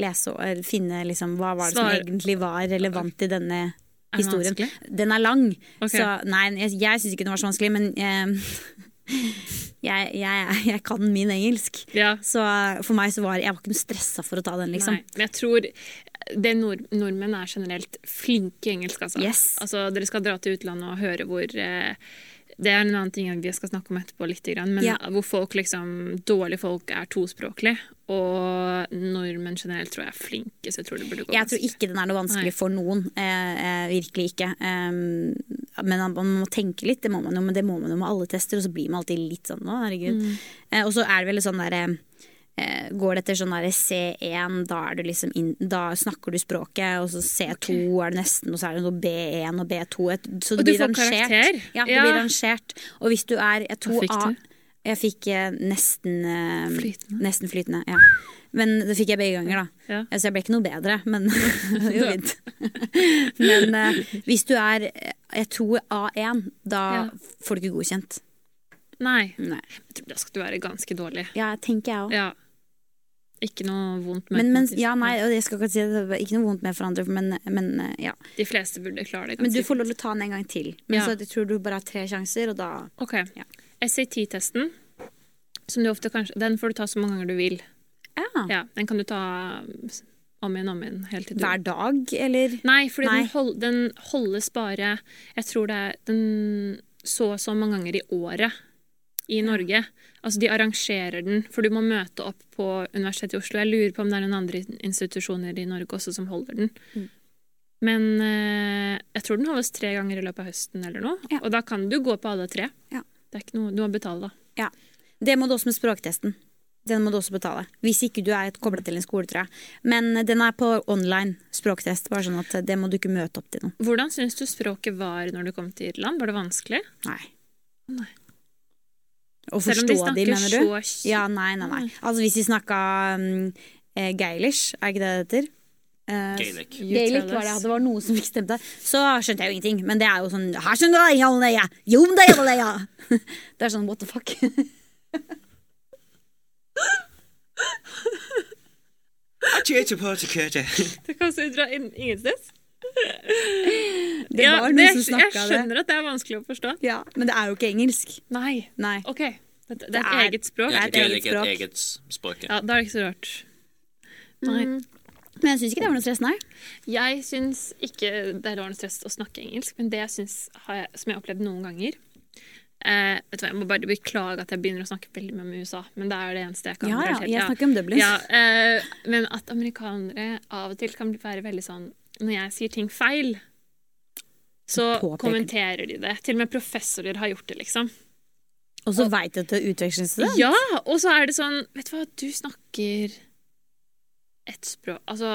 lese og finne liksom hva var det Svar. som egentlig var relevant i denne historien. Er den vanskelig? Den er lang, Ok. så nei, jeg, jeg syns ikke den var så vanskelig, men eh, jeg, jeg, jeg kan min engelsk. Ja. Så for meg så var jeg var ikke noe stressa for å ta den, liksom. Nei, men jeg tror det nord nordmenn er generelt flinke i engelsk. Altså. Yes. altså, dere skal dra til utlandet og høre hvor eh, Det er en annen ting vi skal snakke om etterpå, litt, men Ja. hvor folk liksom, dårlige folk er tospråklige. Og nordmenn generelt tror jeg er flinke, så jeg tror det burde gå Jeg tror ikke den er noe vanskelig Nei. for noen. Eh, eh, virkelig ikke. Um, men man må tenke litt, det må man jo, men det må man jo med alle tester. Og så blir man alltid litt sånn nå, herregud. Mm. Eh, og så er det vel sånn derre eh, Går det etter sånn der C1, da, du liksom inn, da snakker du språket, og så C2 er det nesten, og så er det noe B1 og B2. Et, så Og du blir får rangert. karakter? Ja, det Ja. blir rangert. Og hvis du er jeg, to Hva fikk A, du? Jeg fikk eh, nesten eh, Flytende? Nesten flytende, ja. Men det fikk jeg begge ganger, da. Ja. Så jeg ble ikke noe bedre, men gjorde fint. men eh, hvis du er eh, jeg tror A1, da får du ikke godkjent. Nei. Nei. Jeg tror da skal du være ganske dårlig. Ja, tenker jeg òg. Ja. Ikke noe vondt med Men, men ja, nei, og jeg skal ikke si det, ikke noe vondt med hverandre, men, men eh, ja. De fleste burde klare det. Men du får lov til å ta den en gang til. Men Ja. så jeg tror du bare har tre sjanser, og da Ok. Ja. SAT-testen, som du ofte kanskje Den får du ta så mange ganger du vil. Ja. Ja, Den kan du ta om igjen om igjen helt til du Hver dag, eller? Nei, fordi Nei. Den, hold, den holdes bare Jeg tror det er den så og så mange ganger i året i Norge. Altså De arrangerer den, for du må møte opp på Universitetet i Oslo. Jeg lurer på om det er noen andre institusjoner i Norge også som holder den. Mm. Men eh, jeg tror den holdes tre ganger i løpet av høsten eller noe. Ja. Og da kan du gå på alle tre. Ja. Det er ikke noe, Du må betale, da. Ja. Det må du også med språktesten. Den må du også betale. Hvis ikke du er kobla til en skole, tror jeg. Men den er på online språktest, bare sånn at det må du ikke møte opp til noe. Hvordan syns du språket var når du kom til Irland? Var det vanskelig? Nei. Nei. Å Selv om de forstå de, snakker mener du? så Ja, nei, nei, nei. Altså hvis vi snakka um, eh, gaelish, er ikke det det heter? Uh, Gaelic. Gaelic var det, det var noe som fikk stemte. Så skjønte jeg jo ingenting. Men det er jo sånn «Her skjønner! Jo, det er Jalneia!» Det er sånn what the fuck. Det kan så dra ingensteds. Det Ja, var noen det- som snakka Jeg det. skjønner at det er vanskelig å forstå. Ja, men det er jo ikke engelsk. Nei. Nei. OK. Det, det, Det er er- et eget språk. det er ikke Gaelic er språk. et eget språk. ja. Ja, Da er det ikke så rart. Nei. Mm. Men jeg syns ikke det var noe stress, nei. Jeg syns ikke det var noe stress å snakke engelsk, men det jeg syns, har jeg, som jeg har opplevd noen ganger eh, vet du hva, Jeg må bare beklage at jeg begynner å snakke veldig mye om USA, men det er det eneste jeg kan Ja, ja, jeg snakker om Dublin. Ja, eh, men at amerikanere av og til kan være veldig sånn Når jeg sier ting feil, så Påpeker. kommenterer de det. Til og med professorer har gjort det, liksom. Og så veit du at det er utvekslingsstudent. Ja, og så er det sånn Vet du hva, du snakker et språk Altså,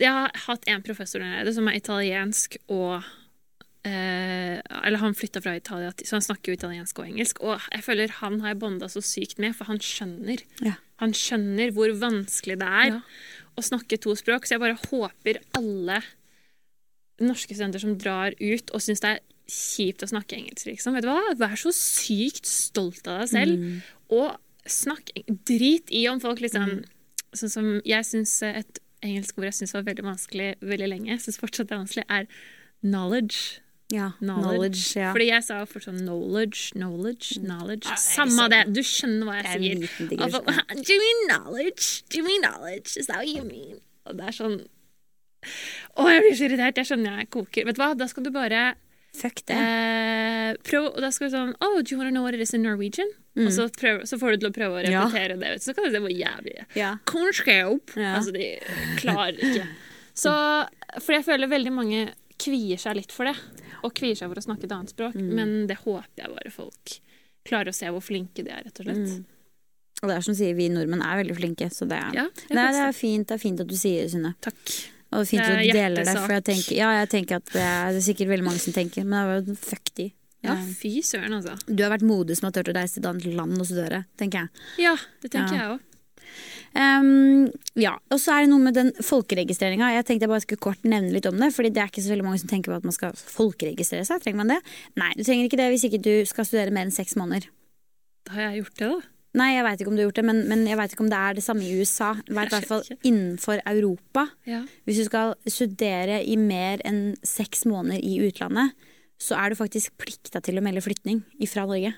jeg har hatt en professor der nede som er italiensk og eh, Eller han flytta fra Italia, så han snakker jo italiensk og engelsk. Og jeg føler han har jeg bonda så sykt med, for han skjønner. Ja. Han skjønner hvor vanskelig det er Ja. å snakke to språk. Så jeg bare håper alle norske studenter som drar ut og syns det er kjipt å snakke engelsk, liksom. Vet du hva? Vær så sykt stolt av deg selv. Mm. Og snakk Drit i om folk liksom Sånn som jeg syns et engelsk ord jeg syns var veldig vanskelig veldig lenge, jeg synes fortsatt det er vanskelig, er knowledge. Ja, Knowledge. knowledge. ja. Fordi jeg sa fortsatt knowledge, knowledge, knowledge. Ja, det er Samme liksom- det. Du skjønner hva jeg en sier. liten Altså. Do you mean knowledge? Do you mean knowledge? Is that what you mean? Og det er sånn Å, jeg blir så irritert. Jeg skjønner jeg koker. Vet du hva, da skal du bare Fuck det. eh, prøv Og da skal du sånn Oh, do you want to know what it is in Norwegian? Og så, prøv, så får du til å prøve å repetere Ja. det. vet du. Så kan du se hvor jævlig Ja. Ja. Altså, de klarer ikke. Så, for jeg føler veldig mange kvier seg litt for det. Og kvier seg for å snakke et annet språk. Mm. Men det håper jeg bare folk klarer å se hvor flinke de er, rett og slett. Mm. Og det er som sier, vi nordmenn er veldig flinke, så det er Ja, Nei, det er fint, det er fint at du sier det, Synne. Takk. Og fint Det at er du deler det, for jeg tenker, ja, jeg tenker at det er, det er sikkert veldig mange som tenker, men det er jo fuck de. Ja, Eh, fy søren, altså. Du har vært modig som har turt å reise til et annet land og studere, tenker jeg. Ja, det tenker Ja. jeg òg. Um, ja, og så er det noe med den folkeregistreringa. Jeg tenkte jeg bare skulle kort nevne litt om det, Fordi det er ikke så veldig mange som tenker på at man skal folkeregistrere seg. Trenger man det? Nei, du trenger ikke det hvis ikke du skal studere mer enn seks måneder. Da har jeg gjort det, da. Nei, jeg veit ikke om du har gjort det, men, men jeg veit ikke om det er det samme i USA. I hvert fall innenfor Europa. Ja. Hvis du skal studere i mer enn seks måneder i utlandet, så er du faktisk plikta til å melde flytning ifra Norge.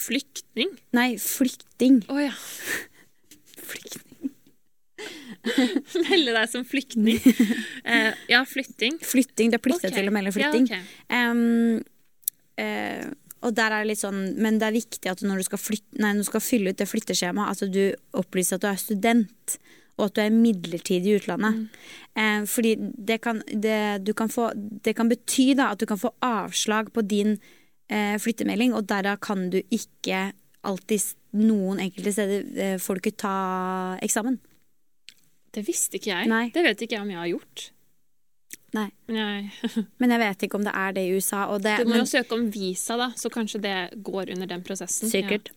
Flyktning? Nei, flykting. Å ja. Flyktning. Melde deg som flyktning. Uh, ja, flytting. Flytting, Du er plikta okay. til å melde flytting. Ja, ok. um, eh, og der er det litt sånn, Men det er viktig at når du skal, flytte, nei, når du skal fylle ut det flytteskjemaet, at du opplyser at du er student, og at du er midlertidig i utlandet. Eh, fordi det kan, det, du kan få, det kan bety da, at du kan få avslag på din eh, flyttemelding, og derav kan du ikke alltid noen enkelte steder får du ikke ta eksamen. Det visste ikke jeg. Nei. Det vet ikke jeg om jeg har gjort. Nei. Jeg, Men jeg vet ikke om det er det i USA. Og det, du må men, jo søke om visa, da, så kanskje det går under den prosessen. sikkert.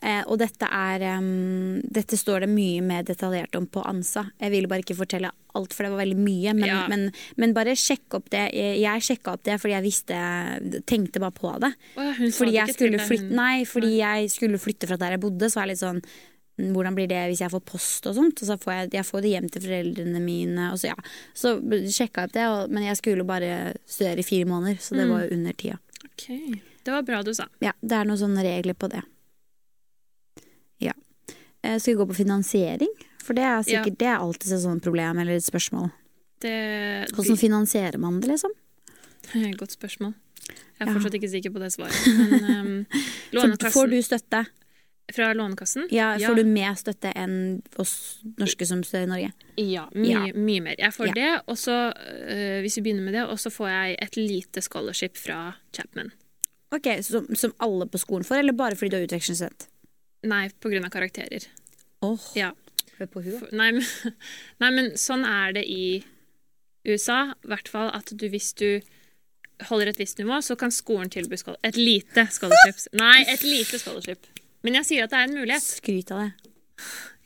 Eh, og dette er um, Dette står det mye mer detaljert om på ANSA. Jeg ville bare ikke fortelle alt, for det var veldig mye. Men, Ja. men, men bare sjekk opp det. Jeg, jeg sjekka opp det fordi jeg visste Tenkte bare på det. Oh, ja, Fordi jeg skulle flytte Nei, fordi jeg skulle flytte fra der jeg bodde, så var jeg litt sånn "Mm, hvordan blir det hvis jeg får post og sånt? Og så får jeg, jeg får det hjem til foreldrene mine. Og så, ja. så sjekka jeg opp det, og, men jeg skulle bare studere i fire måneder, så det Mm. var jo under tida. Okay. Det var bra du sa. Ja, det er noen sånne regler på det. Ja. Jeg Skal vi gå på finansiering? For det er sikkert det er alltid et sånt problem eller et spørsmål. Det, Hvordan finansierer man det, liksom? Godt spørsmål. Jeg er Ja. fortsatt ikke sikker på det svaret. Men um, får du støtte? Fra Lånekassen? Ja, Får du mer støtte enn oss norske som studerer i Norge? Ja, mye, Ja. mye mer. Jeg får Ja. det, og så, øh, hvis vi begynner med det, og så får jeg et lite scholarship fra Chapman. Ok, Som, som alle på skolen får, eller bare fordi du er utvekslingsstudent? Nei, på grunn av karakterer. Åh, Oh, Ja. på huet. For- Nei, men, nei, men sånn er det i USA. I hvert fall at du, hvis du holder et visst nivå, så kan skolen tilby skol et lite scholarship. Nei, et lite scholarship. Men jeg sier at det er en mulighet. Skryt av det.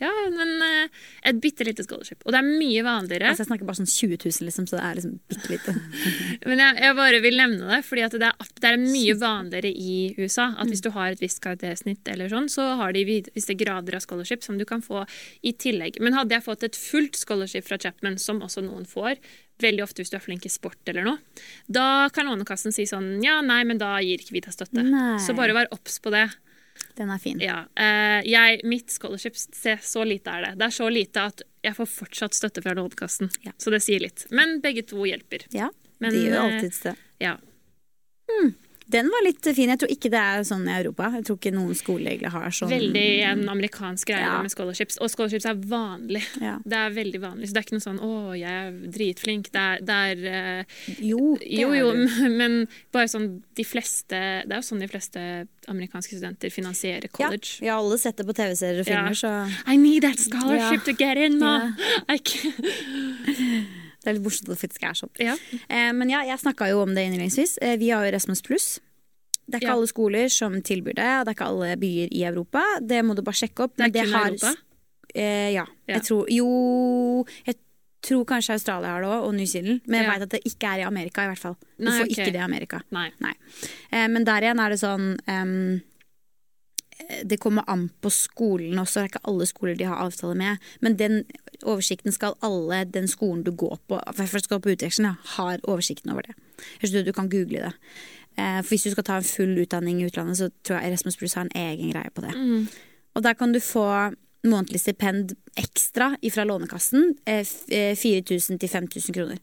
Ja, men uh, et bitte lite scholarship. Og det er mye vanligere. Altså, jeg snakker bare sånn 20 000, liksom, så det er liksom bitte lite. Men jeg, jeg bare vil nevne det, fordi det er, det er mye vanligere i USA at hvis du har et visst karaktersnitt, eller sånn, så har de visse grader av scholarship som du kan få i tillegg. Men hadde jeg fått et fullt scholarship fra Chapman, som også noen får, veldig ofte hvis du er flink i sport eller noe, da kan Lånekassen si sånn ja, nei, men da gir ikke vi deg støtte. Nei. Så bare vær obs på det. Den er fin. Ja, eh, jeg, mitt scholarship, se, så lite er det. Det er så lite at jeg får fortsatt støtte fra Lånekassen. Ja. Så det sier litt. Men begge to hjelper. Ja, Men, de gjør alltids alltid det. Ja. Den var litt fin. Jeg tror ikke det er sånn i Europa. Jeg tror ikke noen egentlig har sånn Veldig en amerikansk greie Ja. med scholarships. Og scholarships er vanlig. ja. Det er veldig vanlig. Så det er ikke noe sånn 'Å, jeg er dritflink'. Det er, det er eh, Jo, det Jo, jo, men bare sånn de fleste Det er jo sånn de fleste amerikanske studenter finansierer college. Ja, har alle sett det på TV-serier og Ja. filmer, så I need that scholarship Ja. to get in, ma! Ja. I can't- det er litt morsomt at det faktisk er sånn. Ja. Eh, men ja, jeg snakka jo om det innledningsvis. Eh, vi har jo Erasmus pluss. Det er ikke Ja. alle skoler som tilbyr det, og det er ikke alle byer i Europa. Det må du bare sjekke opp. Det er kun har, Europa? Eh, ja. Jeg tror Jo, jeg tror kanskje Australia har det òg, og New Zealand. Men jeg Ja. vet at det ikke er i Amerika, i hvert fall. Du Nei, får okay. ikke det i Amerika. Nei. Eh, men der igjen er det sånn eh, Det kommer an på skolen også. Det er ikke alle skoler de har avtale med. Men den oversikten skal alle den skolen du går på, hvert skal på utveksling, har oversikten over det. Du kan google det. Eh, for hvis du skal ta en full utdanning i utlandet, så tror jeg Erasmus Plus har en egen greie på det. Mm. Og der kan du få månedlig stipend ekstra fra Lånekassen. Eh, f- eh, 4000 til 5000 kroner.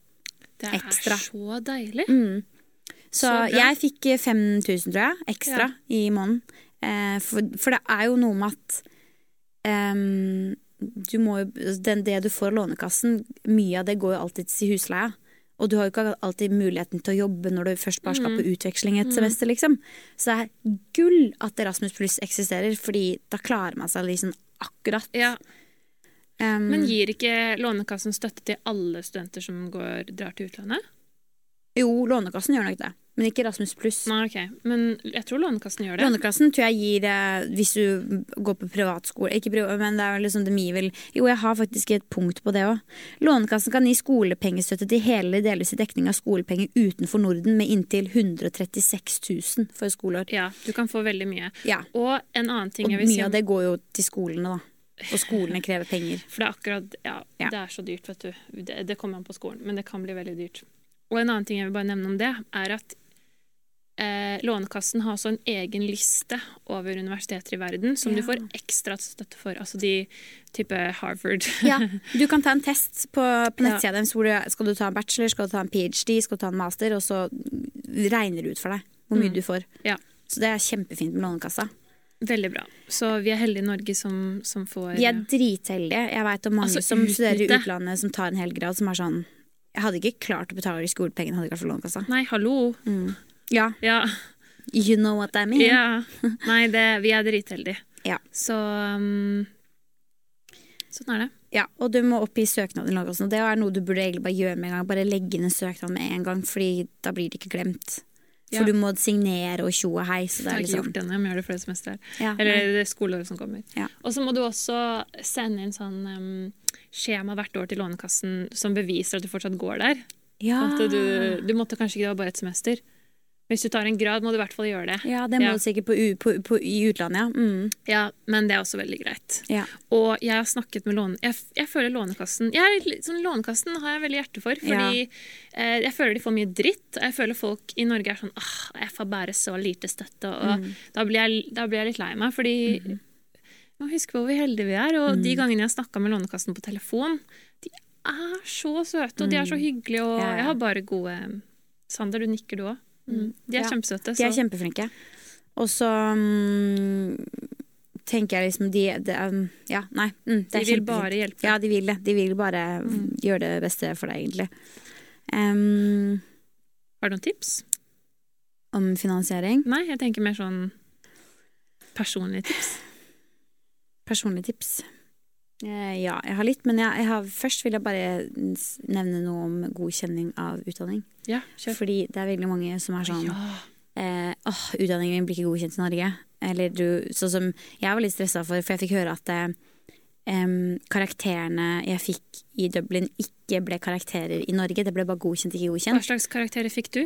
Det er Ekstra. så deilig. Mm. Så, Så jeg fikk eh, 5000, tror jeg, ekstra i måneden. Eh, for, for det er jo noe med at um, du må jo, den, Det du får av Lånekassen, mye av det går jo alltid til husleia. Og du har jo ikke alltid muligheten til å jobbe når du først bare skal på utveksling et semester, liksom. Så det er gull at Erasmus Pluss eksisterer, fordi da klarer man seg liksom akkurat. Ja. Um, Men gir ikke Lånekassen støtte til alle studenter som går, drar til utlandet? Jo, Lånekassen gjør nok det, men ikke Rasmus Pluss. Nei, ok. Men jeg tror Lånekassen gjør det. Lånekassen tror jeg gir eh, hvis du går på privatskole Ikke privat, men det er liksom det mye vil Jo, jeg har faktisk et punkt på det òg. Lånekassen kan gi skolepengestøtte til hele eller delvis dekning av skolepenger utenfor Norden med inntil 136 000 for et skoleår. Ja, du kan få veldig mye. Ja, Og en annen ting og jeg vil si mye om av det går jo til skolene, da. Og skolene krever penger. For det er akkurat Ja, Ja. det er så dyrt, vet du. Det, det kommer an på skolen, men det kan bli veldig dyrt. Og en annen ting jeg vil bare nevne om det, er at eh, Lånekassen har også en egen liste over universiteter i verden som du får ekstra støtte for. Altså de type Harvard. Ja, du kan ta en test på, på Ja. deres. Skal du ta en bachelor, skal du ta en ph.d., skal du ta en master, og så regner det ut for deg hvor mye Mm. du får. Ja. Så det er kjempefint med Lånekassa. Veldig bra. Så vi er heldige i Norge som, som får Vi er dritheldige. Jeg vet om mange Altså, som studerer i utlandet som tar en hel grad, som er sånn Jeg hadde ikke klart å betale skolepengene hadde jeg ikke vært for Lånekassa. Nei, hallo. Ja, Ja. You know what I mean? Ja. Nei, det, vi er dritheldige. Ja. Så um, sånn er det. Ja, og du må oppgi søknaden. og sånn. Det er noe du burde egentlig bare gjøre med en gang. Bare legge inn en søknad med en gang, Fordi da blir det ikke glemt. For Ja. du må signere og tjo og hei. Så det Jeg har er ikke liksom gjort det ennå, jeg må gjøre det flere semester. ja, Eller det skoleåret som kommer. Ja. Og så må du også sende inn sånn um, skjema hvert år til Lånekassen som beviser at du fortsatt går der. ja. Du, du måtte kanskje ikke det var bare et semester. Hvis du tar en grad, må du i hvert fall gjøre det. ja, det må Ja. du sikkert på, på, på, i utlandet, ja. Mm. Ja, Men det er også veldig greit. ja. Og jeg har snakket med låne... Jeg, jeg føler Lånekassen jeg sånn, Lånekassen har jeg veldig hjerte for, fordi eh, jeg føler de får mye dritt. Og jeg føler folk i Norge er sånn ah, jeg får bare så lite støtte. Og Mm. da, blir jeg, da blir jeg litt lei meg, fordi Mm-hmm. Må huske på hvor heldige vi er. Og de gangene jeg har snakka med Lånekassen på telefon, de er så søte, og de er så hyggelige, og Mm. Ja, ja. jeg har bare gode Sander, du nikker du òg. Mm. De er Ja. kjempesøte. De er kjempeflinke. Og så um, tenker jeg liksom de, de um, Ja, nei. Mm, De vil bare hjelpe. Ja, de vil det. De vil bare gjøre det beste for deg, egentlig. Um, Har du noen tips? om finansiering. Nei, jeg tenker mer sånn personlige tips. Personlige tips. Eh, ja, jeg har litt, men jeg, jeg har, først vil jeg bare nevne noe om godkjenning av utdanning. Ja, kjør. Fordi det er veldig mange som er sånn Ja. eh, åh, utdanningen min blir ikke godkjent i Norge. Eller du, sånn som jeg var litt stressa for, for jeg fikk høre at eh, karakterene jeg fikk i Dublin, ikke ble karakterer i Norge. Det ble bare godkjent, ikke godkjent. Hva slags karakterer fikk du?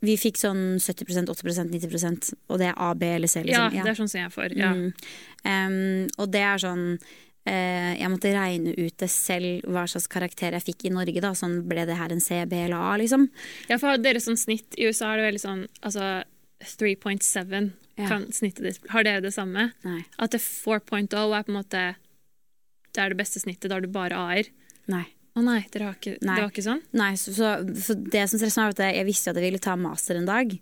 Vi fikk sånn 70% 80% 90% og det er A, B eller C. Liksom. Ja, det er sånn som jeg får. Ja. Mm. Um, og det er sånn uh, Jeg måtte regne ut det selv hva slags karakter jeg fikk i Norge. da Sånn Ble det her en C, B eller A, liksom? ja, for dere sånn snitt i USA er det veldig sånn altså 3.7 Ja. kan snittet ditt Har dere det samme? Nei. At det 4.0 er på en måte Det er det beste snittet, da har du bare A-er. Nei. Å nei, dere har ikke, Nei. det var ikke sånn? Nei, så, så, det som stresset meg var at jeg, visste at jeg ville ta master en dag.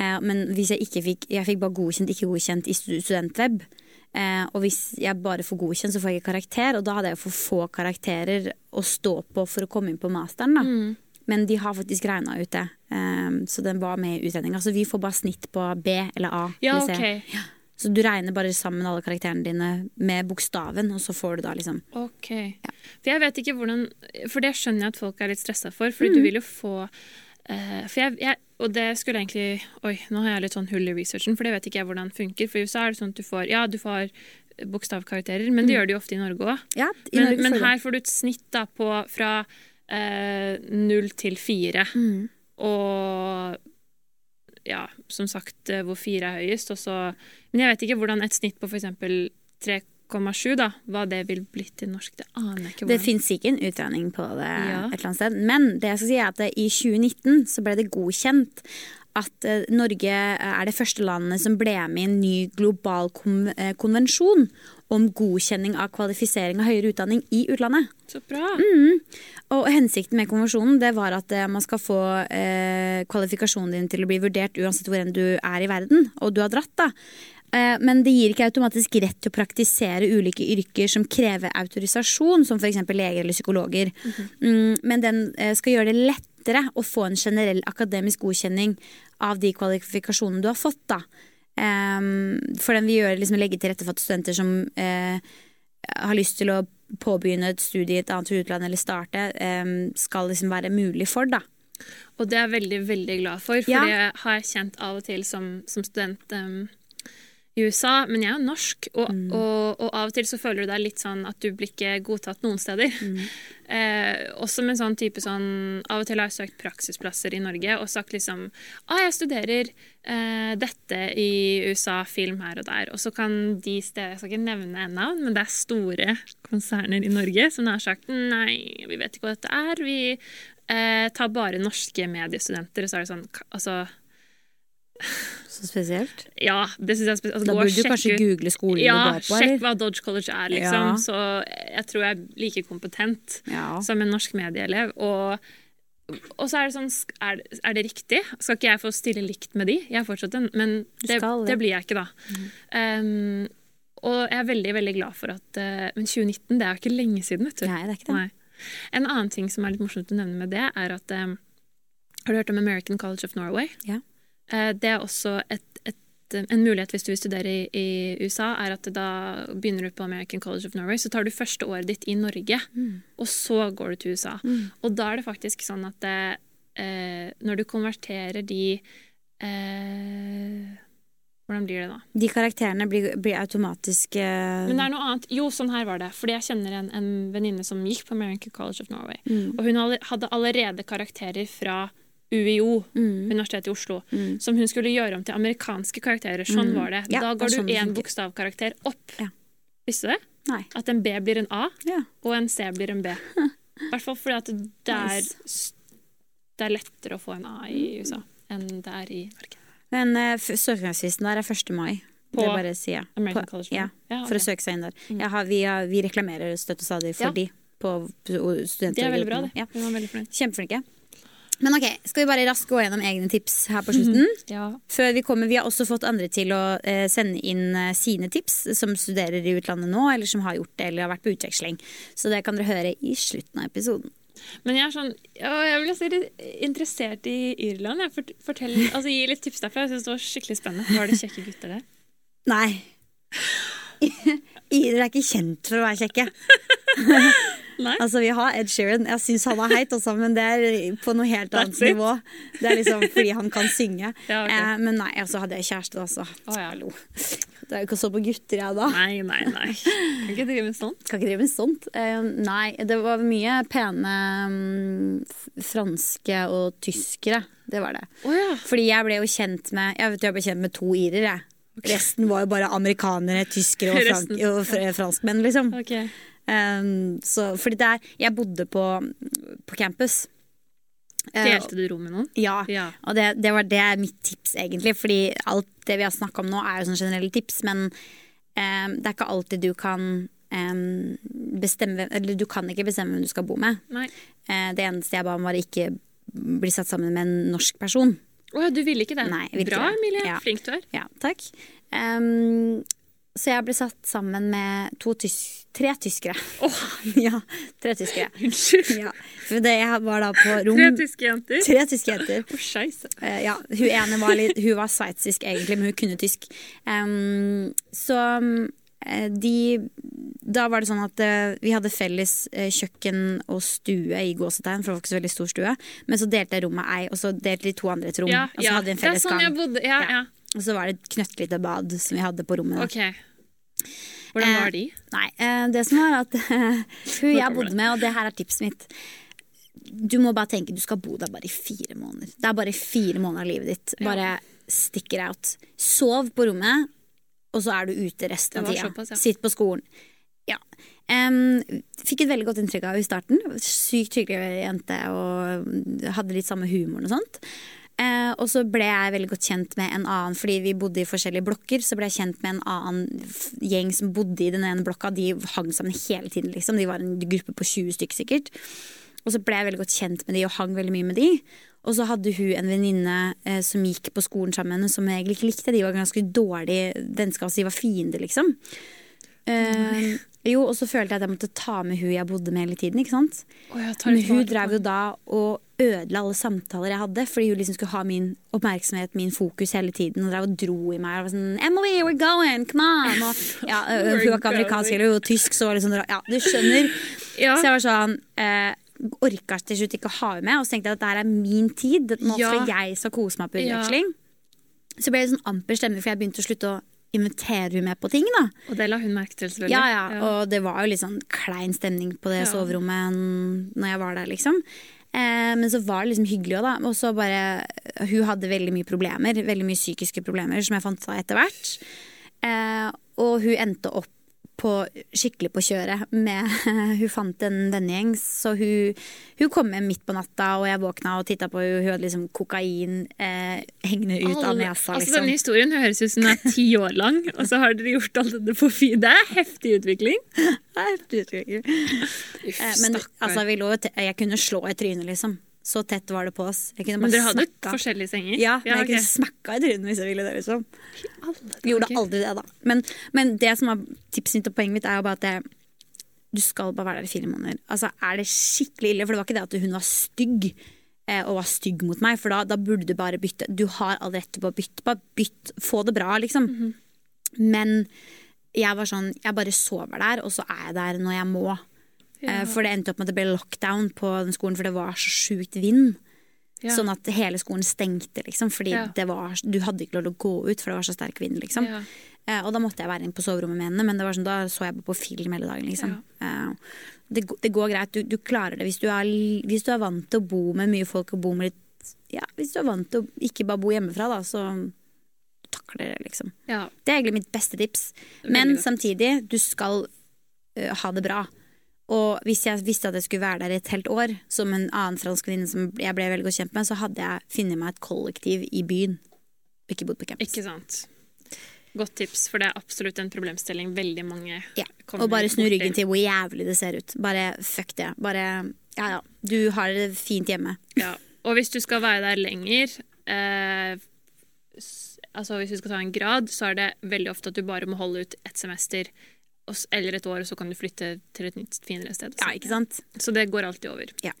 Eh, men hvis jeg ikke fikk Jeg fikk bare godkjent, ikke godkjent i studentweb. Eh, og hvis jeg bare får godkjent, så får jeg ikke karakter. Og da hadde jeg for få karakterer å stå på for å komme inn på masteren. Mm. Men de har faktisk regna ut det. Eh, så den var med i utredninga. Så vi får bare snitt på B eller A. Ja, eller C. OK. Så du regner bare sammen alle karakterene dine med bokstaven, og så får du da liksom Ok. For jeg vet ikke hvordan For det skjønner jeg at folk er litt stressa for, Fordi du vil jo få uh, For jeg, jeg Og det skulle egentlig Oi, nå har jeg litt sånn hull i researchen, for det vet ikke jeg hvordan det funker. For i USA er det sånn at du får Ja, du får bokstavkarakterer, men det gjør de jo ofte i Norge òg. Ja, Men, Norge men her får du et snitt da på fra null null til fire. Mm. Og ja, som sagt, eh, hvor fire er høyest. Og så, men jeg vet ikke hvordan et snitt på f.eks. 3,7, da, hva det vil blitt til norsk. Det aner jeg ikke. Det hvordan. fins ikke en utregning på det Ja. et eller annet sted. Men det jeg skal si er at i 2019 så ble det godkjent at eh, Norge er det første landet som ble med i en ny global eh, konvensjon om godkjenning av kvalifisering av høyere utdanning i utlandet. Så bra. Mm. Og hensikten med konvensjonen det var at eh, man skal få eh, kvalifikasjonen din til å bli vurdert uansett hvor enn du er i verden, og du har dratt. da. Eh, Men det gir ikke automatisk rett til å praktisere ulike yrker som krever autorisasjon, som f.eks. leger eller psykologer. mm, men den eh, skal gjøre det lettere å få en generell akademisk godkjenning av de kvalifikasjonene du har fått. da. Um, for den vil gjøre, liksom, legge til rette for at studenter som eh, har lyst til å påbegynne et studie i et annet utland eller starte, eh, skal liksom være mulig for, da. Og det er jeg veldig, veldig glad for, for Ja. det har jeg kjent av og til som, som student em, i USA. Men jeg er jo norsk, og, Mm. og, og av og til så føler du deg litt sånn at du blir ikke godtatt noen steder. Mm. Eh, også med en sånn type sånn Av og til har jeg søkt praksisplasser i Norge og sagt liksom ah, jeg studerer eh, dette i USA, film her og der. Og så kan de steder Jeg skal ikke nevne en navn, men det er store konserner i Norge som har sagt nei, vi vet ikke hva dette er. Vi eh, tar bare norske mediestudenter. Og så er det sånn Altså, Så spesielt. ja, det synes jeg er spesielt. Altså, Da burde du kanskje ut- google skolen ja, du går på, sjekk hva Dodge College er, liksom. Ja. Så jeg tror jeg er like kompetent Ja. som en norsk medieelev. Og, og så er det sånn er, er det riktig? Skal ikke jeg få stille likt med de? Jeg er fortsatt en Men det, det. blir jeg ikke, da. Um, og jeg er veldig, veldig glad for at uh, Men 2019, det er jo ikke lenge siden, vet du. Nei, det er ikke det. Nei. En annen ting som er litt morsomt å nevne med det, er at um, Har du hørt om American College of Norway? Ja. eh, det er også et, et, en mulighet hvis du vil studere i, i USA, er at da begynner du på American College of Norway, så tar du første året ditt i Norge, og så går du til USA. Og da er det faktisk sånn at det, eh, når du konverterer de eh, Hvordan blir det da? De karakterene blir, blir automatisk uh... Men det er noe annet. Jo, sånn her var det. Fordi jeg kjenner en, en venninne som gikk på American College of Norway. Mm. Og hun hadde allerede karakterer fra UiO, Mm. Universitetet i Oslo, som hun skulle gjøre om til amerikanske karakterer. Sånn var det. Mm. Ja, da går sånn du det én bokstavkarakter opp. Ja. Visste du det? Nei. At en B blir en A, Ja. og en C blir en B. I hvert fall fordi at det er, Nice. det er lettere å få en A i USA enn det er i Norge. Men uh, søknadsfristen der er 1. mai. På det bare si, ja. American College. ja, for ok. å søke seg inn der. Mm. har, vi, har, vi reklamerer støtt og stadig for de på studenter. Det er veldig bra, det. Ja. Kjempeflinke. Men ok, skal vi bare raskt gå gjennom egne tips her på slutten? Ja. Før vi kommer, Vi har også fått andre til å eh, sende inn eh, sine tips, som studerer i utlandet nå, eller som har gjort det, eller har vært på utveksling. Så det kan dere høre i slutten av episoden. Men jeg er sånn, jeg blir si litt interessert i Irland. Jeg fort, fortell, altså, gi litt tips derfra. Jeg synes det var skikkelig spennende. Var det kjekke gutter der? Nei. Irer er ikke kjent for å være kjekke. Altså, Vi har Ed Sheeran. Jeg syns han er heit, også, men det er på noe helt annet nivå. Det er liksom fordi han kan synge. Ja, okay. eh, men nei, altså hadde jeg kjæreste, altså. Oh, ja. Hallo. Det er jo ikke å så på gutter, jeg, da. Nei, nei, nei. Kan ikke drive med sånt. Kan ikke drive med sånt. Eh, nei, det var mye pene mm, franske og tyskere. Det var det. Oh, ja. Fordi jeg ble jo kjent med Jeg vet jeg ble kjent med to irer, jeg. Resten var jo bare amerikanere, tyskere og, frank, og fr- franskmenn, liksom. Ok. Um, så, fordi det er Jeg bodde på, på campus. Eh, Delte du rom med noen? ja. Ja. Og det, det var det mitt tips, egentlig. Fordi alt det vi har snakka om nå, er jo sånn generelle tips. Men um, det er ikke alltid du kan um, bestemme Eller du kan ikke bestemme hvem du skal bo med. Nei. Eh, det eneste jeg ba om, var ikke bli satt sammen med en norsk person. Å ja, du ville ikke det? Nei, Bra. Emilie. Ja. Flink du er. Ja, takk. Em, så jeg ble satt sammen med tys tre tyskere. ja, tre tyskere. Unnskyld. Ja, for det jeg var da på rom Tre tyske jenter. Tre tyske jenter. Oh. Eh, ja, hun ene var litt Hun var sveitsisk egentlig, men hun kunne tysk. Um, så eh, de Da var det sånn at eh, vi hadde felles kjøkken og stue i gåsetegn, for det var ikke så veldig stor stue. Men så delte jeg rommet ei, og så delte de to andre et rom. Ja, og så ja. hadde vi en Det er felles sånn jeg gang. bodde. Ja, Ja. Og så var det et knøttlite bad som vi hadde på rommet. Ok. Hvordan Eh, var de? Nei, eh, det som var at hun jeg bodde med, og det her er tipset mitt Du må bare tenke du skal bo der bare i fire måneder. Det er bare fire måneder av livet ditt. Bare stick it out. Sov på rommet, og så er du ute resten av tida. ja. Sitt på skolen. Ja. Um, fikk et veldig godt inntrykk av henne i starten. Sykt hyggelig jente og hadde litt samme humoren og sånt. Eh, og så ble jeg veldig godt kjent med en annen, fordi vi bodde i forskjellige blokker. Så ble jeg kjent med en annen gjeng som bodde i den ene blokka. De hang sammen hele tiden, liksom. De var en gruppe på 20 stykker sikkert. Og så ble jeg veldig godt kjent med de og hang veldig mye med de. Og så hadde hun en venninne eh, som gikk på skolen sammen, som jeg egentlig ikke likte. De var ganske dårlig vennskap, så de var fiender, liksom. Eh, jo, og så følte jeg at jeg måtte ta med hun jeg bodde med hele tiden. ikke sant? Oh, Men hun drev jo da og ødela alle samtaler jeg hadde, fordi hun liksom skulle ha min oppmerksomhet, min fokus hele tiden. Og drev og dro i meg. Og var sånn, Emily, we're going, come on! Og, ja, hun var ikke amerikansk eller tysk, så var det sånn Ja, du skjønner. Ja. Så jeg var sånn eh, Orka til slutt ikke å ha henne med, og så tenkte jeg at dette er min tid. Nå Ja. skal jeg så kose meg på Ja. utveksling. Så ble det sånn amper stemme, for jeg begynte å slutte å invitere hun med på ting. da Og det la hun merke til, selvfølgelig. ja, ja, og det var jo litt sånn klein stemning på det Ja. soverommet når jeg var der, liksom. Eh, men så var det liksom hyggelig òg, da. Og så bare Hun hadde veldig mye problemer, veldig mye psykiske problemer, som jeg fant ut av etter hvert. Eh, og hun endte opp på, skikkelig på kjøret med Hun fant en vennegjeng, så hun, hun kom med midt på natta, og jeg våkna og titta på henne. Hun hadde liksom kokain eh, hengende ut av Alle- nesa, altså, liksom. Denne historien høres ut som den er ti år lang, og så har dere gjort alt dette på fire. Det er heftig utvikling. Det er heftig utvikling. Uff, Eh, Men altså, vi lå, jeg kunne slå i trynet, liksom. Så tett var det på oss. Jeg men dere hadde smakka. forskjellige senger? Ja, men jeg ok. kunne smakka i trynet hvis jeg ville det. liksom Alle gjorde aldri det, da. Men, men det som er tipset mitt og poenget mitt, er jo bare at det, du skal bare være der i fire måneder. Altså, Er det skikkelig ille? For det var ikke det at hun var stygg. eh, og var stygg mot meg, for da, da burde du bare bytte. Du har all rett til å bytte. Bare bytt. Få det bra, liksom. Men jeg var sånn Jeg bare sover der, og så er jeg der når jeg må. Ja. Eh, For det endte opp med at det ble lockdown på den skolen, for det var så sjukt vind. Ja. Sånn at hele skolen stengte, liksom. Fordi Ja. det var, du hadde ikke lov til å gå ut, for det var så sterk vind, liksom. Ja. Eh, og da måtte jeg være inne på soverommet med henne, men det var sånn, da så jeg på film hele dagen. Liksom. Eh, det, det går greit, du, du klarer det hvis du, er, hvis du er vant til å bo med mye folk og bo med litt Ja, hvis du er vant til å ikke bare bo hjemmefra, da, så takler det, liksom. ja. Det er egentlig mitt beste tips. Men samtidig, du skal uh, ha det bra. Og hvis jeg visste at jeg skulle være der et helt år, som en annen fransk venninne som jeg ble veldig godt kjent med, så hadde jeg funnet meg et kollektiv i byen. Ikke bodd på campus. Ikke sant. Godt tips, for det er absolutt en problemstilling veldig mange Ja. kommer Og bare snu ryggen til hvor jævlig det ser ut. Bare fuck det. Bare ja ja, du har det fint hjemme. Ja. Og hvis du skal være der lenger eh, Altså hvis du skal ta en grad, så er det veldig ofte at du bare må holde ut ett semester eller et år, og så kan du flytte til et nytt, finere sted. Ja, ikke sant? Så det går alltid over. Ja.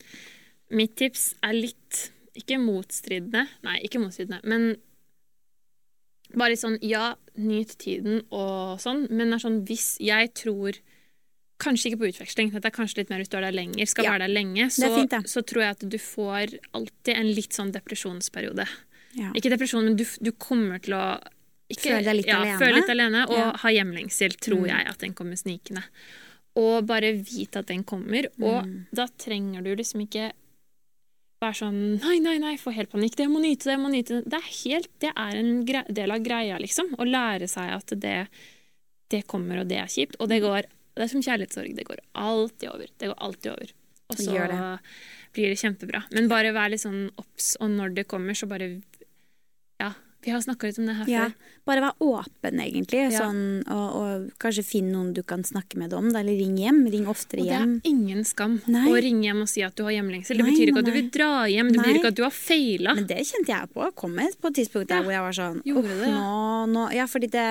Mitt tips er litt ikke motstridende, nei, ikke motstridende, men bare litt sånn ja, nyt tiden og sånn, men er sånn hvis jeg tror Kanskje ikke på utveksling, dette er kanskje litt mer hvis du er der lenger, skal Ja. være der lenge, så, fint, så tror jeg at du får alltid en litt sånn depresjonsperiode. Ja. Ikke depresjon, men du, du kommer til å ikke, Føle deg litt ja, alene. Føle litt alene og Ja. ha hjemlengsel, tror Mm. jeg at den kommer snikende. Og bare vite at den kommer. Og Mm. da trenger du liksom ikke være sånn Nei, nei, nei, få helt panikk. Det må nyte det, må nyte det. Det er, helt, det er en del av greia, liksom. Å lære seg at det, det kommer, og det er kjipt. Og det går Det er som kjærlighetssorg. Det går alltid over. Det går alltid over. Og så det. blir det kjempebra. Men bare vær litt sånn obs, og når det kommer, så bare Ja, vi har snakka litt om det her Ja, før. bare vær åpen, egentlig. Ja. Sånn, og, og kanskje finn noen du kan snakke med det om. Eller ring hjem. Ring oftere Og det er ingen skam Nei. å ringe hjem og si at du har hjemlengsel. Det Nei, betyr ikke at du vil dra hjem, det betyr ikke at du har feila. Men det kjente jeg på. Kom på et tidspunkt der Ja, hvor jeg var sånn gjorde det, ja. nå, nå, Ja, fordi det,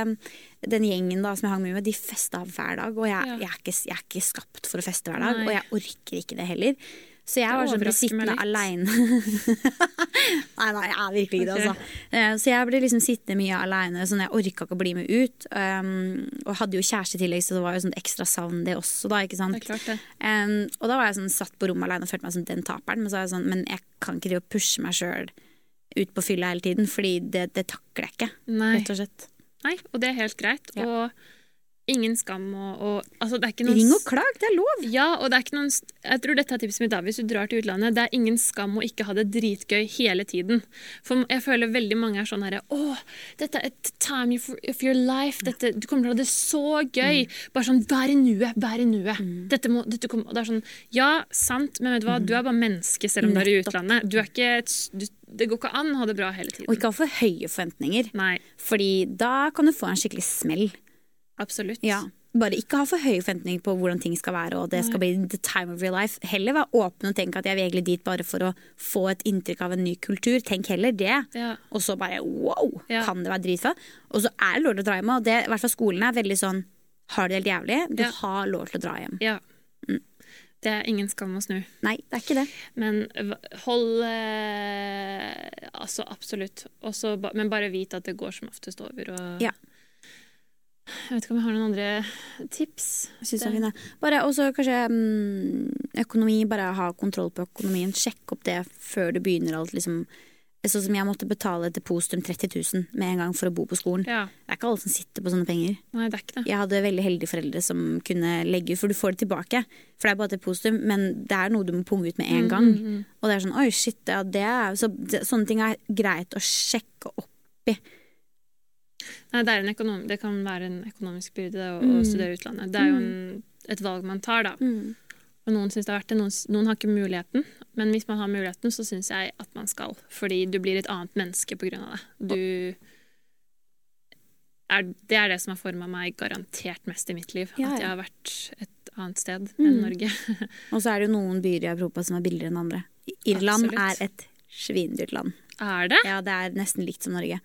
den gjengen da som jeg hang med, med, de festa hver dag. Og jeg, jeg, er ikke, jeg er ikke skapt for å feste hver dag, Nei. og jeg orker ikke det heller. Så jeg var sånn ble sittende aleine. nei, nei, jeg er virkelig ikke det, altså. Eh, Så jeg ble liksom sittende mye aleine, sånn jeg orka ikke å bli med ut. Um, og hadde jo kjæreste i tillegg, så det var jo sånn ekstra savn det også, da, ikke sant. Det er klart det. Um, og da var jeg sånn satt på rommet alene og følte meg som den taperen. Men så var jeg sånn, men jeg kan ikke drive og pushe meg sjøl ut på fylla hele tiden, fordi det, det takler jeg ikke, Nei. rett og slett. Nei, og det er helt greit. Ja. Og ingen skam og, og altså, det er ikke noen Ring og klag, det er lov! Ja, og det er ikke noen Jeg tror dette er tipset mitt da, hvis du drar til utlandet. Det er ingen skam å ikke ha det dritgøy hele tiden. For jeg føler veldig mange er sånn herre Å, dette er et time of your life. Dette, du kommer til å ha det så gøy. Bare sånn Vær i nuet, vær i nuet. Dette må, dette kommer, og det er sånn Ja, sant, men vet du hva, du er bare menneske selv om du er i utlandet. Du er ikke et, du, det går ikke an å ha det bra hele tiden. Og ikke ha for høye forventninger, Nei, Fordi da kan du få en skikkelig smell. Absolutt. Ja. Bare ikke ha for høye forventninger på hvordan ting skal være, og det skal bli the time of your life. Heller være åpen og tenke at jeg vil egentlig dit bare for å få et inntrykk av en ny kultur. Tenk heller det. Ja. Og så bare wow, Ja. kan det være dritfett? Og så er det lov til å dra hjem. Og det, i hvert fall skolen er veldig sånn har det helt jævlig, du Ja. har lov til å dra hjem. ja. Det er ingen skam å snu. Nei, det er ikke det. Men hold eh, Altså, absolutt. Også, men bare vit at det går som oftest over. Og Ja. Jeg vet ikke om jeg har noen andre tips. Synes det det. Bare også kanskje mm, økonomi, bare ha kontroll på økonomien. Sjekk opp det før du begynner alt, liksom. Sånn som jeg måtte betale et depositum 30 000 med en gang for å bo på skolen. Ja. Det er ikke alle som sitter på sånne penger. Nei, det er ikke det. Jeg hadde veldig heldige foreldre som kunne legge ut, for du får det tilbake. For det er bare et depositum, men det er noe du må punge ut med en Mm, gang. mm, mm. Og det er sånn, oi shit, ja, det er Så det, sånne ting er greit å sjekke opp i. Nei, det, er en økonom, det kan være en økonomisk byrde å, å, å Mm. studere utlandet. Det er jo en, et valg man tar, da. Mm. Og noen syns det er verdt det, noen, noen har ikke muligheten. Men hvis man har muligheten, så syns jeg at man skal. Fordi du blir et annet menneske på grunn av det. Du er, Det er det som har forma meg garantert mest i mitt liv. Ja, At jeg har vært et annet sted Mm. enn Norge. Og så er det jo noen byer i Europa som er billigere enn andre. Irland Absolutt. er et svindyrt land. Er det? Ja, det er nesten likt som Norge.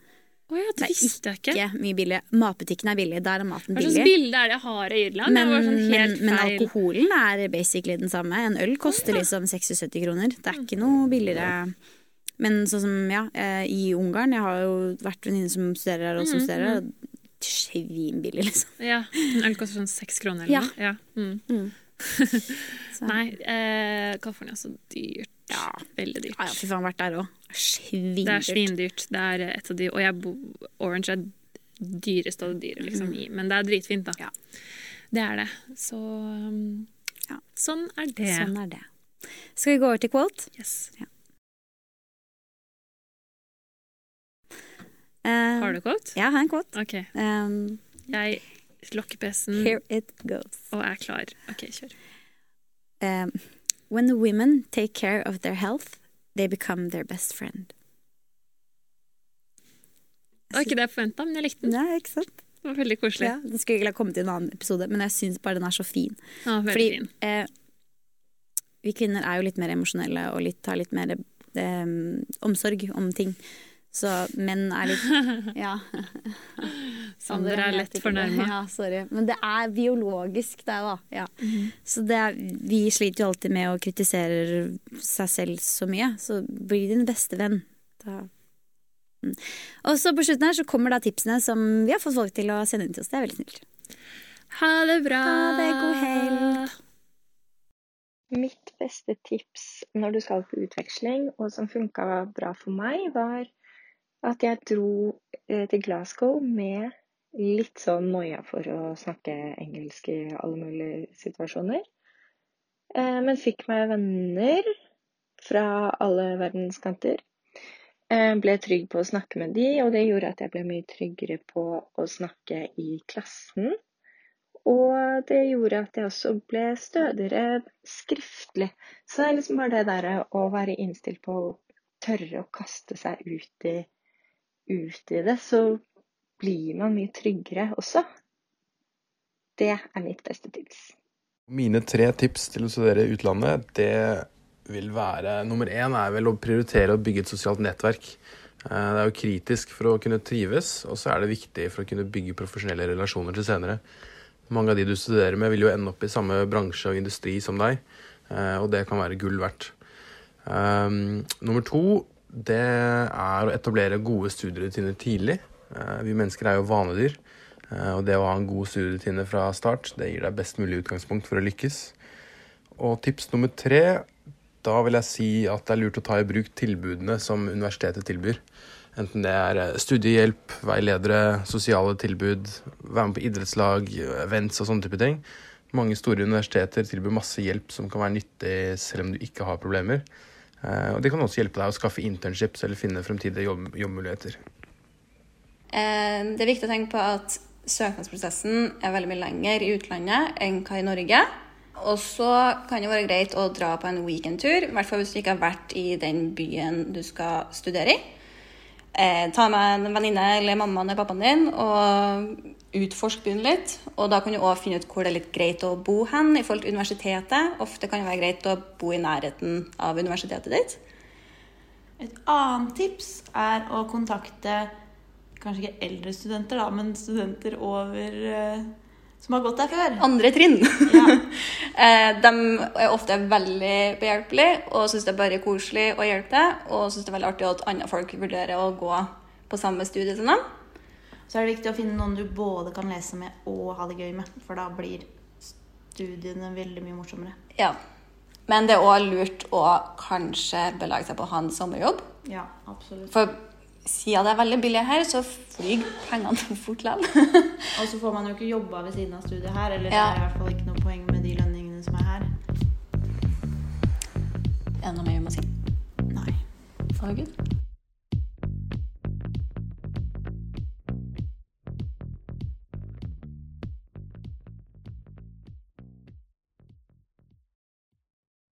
Å ja, det visste jeg ikke. Ikke mye billig. Matbutikken er billig. Der er maten billig. Hva slags bilde er det jeg har av Irland? Men, det sånn men, helt men alkoholen er basically den samme. En øl koster liksom 76 kroner. Det er ikke noe billigere. Men sånn som, ja, eh, i Ungarn Jeg har jo vært venninne som studerer her og Mm, som studerer her. og Svinbillig, liksom. Ja, En øl koster sånn seks kroner eller noe. Ja. Mm. Mm. Nei, eh, California er så dyrt. Ja. Veldig dyrt. Ja, ja, fy faen, vært der òg. Det er Svindyrt. svindyrt. Det er et av de, og jeg Orange er dyrest av det dyre, liksom. i- Men det er dritfint, da. Mm. Ja. Det er det. Så um, Ja. sånn er det. Sånn er det. Skal vi gå over til quote? Yes. Eh, Har du quote? Ja, jeg har en quote. Okay. Um, Jeg lukker PC-en goes. og er klar. OK, kjør. Um, when the women take care of their health, they become their best friend. Det var ikke det jeg forventa, men jeg likte den. Ja, ikke sant? Det var veldig koselig. Ja, den skulle egentlig ha kommet i en annen episode, men jeg syns bare den er så fin. Ja, Fordi fin. eh, vi kvinner er jo litt mer emosjonelle og litt, har litt mer eh, omsorg om ting. Så menn er litt Ja. Sander er lett fornærma. Ja, sorry. Men det er biologisk, det, da. Ja. Mhm. Så det er, vi sliter jo alltid med å kritisere seg selv så mye. Så bli din beste venn. Da. Mm. Og så på slutten her så kommer da tipsene som vi har fått folk til å sende inn til oss. Det er veldig snilt. Ha det bra. Ha det, god helg. Mitt beste tips når du skal på utveksling, og som funka bra for meg, var at jeg dro eh, til Glasgow med litt sånn noia for å snakke engelsk i alle mulige situasjoner. Eh, Men fikk meg venner fra alle verdens kanter. Eh, Ble trygg på å snakke med de, og det gjorde at jeg ble mye tryggere på å snakke i klassen. Og det gjorde at jeg også ble stødigere skriftlig. Så det er liksom bare det derre å være innstilt på å tørre å kaste seg ut i, ut i det, så blir man mye tryggere også. Det er mitt beste tips. Mine tre tips til å studere i utlandet, det vil være Nummer én er vel å prioritere å bygge et sosialt nettverk. Eh, Det er jo kritisk for å kunne trives, og så er det viktig for å kunne bygge profesjonelle relasjoner til senere. Mange av de du studerer med, vil jo ende opp i samme bransje og industri som deg, eh, og det kan være gull verdt. Um, nummer to, det er å etablere gode studierutiner tidlig. Eh, Vi mennesker er jo vanedyr, eh, og det å ha en god studierutine fra start, det gir deg best mulig utgangspunkt for å lykkes. Og tips nummer tre, da vil jeg si at det er lurt å ta i bruk tilbudene som universitetet tilbyr. Enten det er eh, studiehjelp, veiledere, sosiale tilbud, være med på idrettslag, events og sånne type ting. Mange store universiteter tilbyr masse hjelp som kan være nyttig selv om du ikke har problemer. Og det kan også hjelpe deg å skaffe internships eller finne fremtidige jobb jobbmuligheter. Eh, Det er viktig å tenke på at søknadsprosessen er veldig mye lenger i utlandet enn hva i Norge. Og så kan det være greit å dra på en weekendtur, i hvert fall hvis du ikke har vært i den byen du skal studere i. Eh, ta med en venninne eller mammaen eller pappaen din og utforsk byen litt. Og da kan du òg finne ut hvor det er litt greit å bo hen i forhold til universitetet. Ofte kan det være greit å bo i nærheten av universitetet ditt. Et annet tips er å kontakte kanskje ikke eldre studenter, da, men studenter over eh, som har gått der før. andre trinn. Ja. Eh, de er ofte veldig behjelpelige og syns det er bare koselig å hjelpe til. Og syns det er veldig artig at andre folk vurderer å gå på samme studie som dem. Så er det viktig å finne noen du både kan lese med og ha det gøy med. For da blir studiene veldig mye morsommere. Ja. Men det er òg lurt å kanskje belage seg på å ha en sommerjobb. Ja, absolutt. For siden det er veldig billig her, så flyr pengene fort likevel. Og så får man jo ikke jobba ved siden av studiet her, eller Ja. det er i hvert fall ikke noe poeng med de lønningene som er her. er det noe mer vi må si? Nei. Good?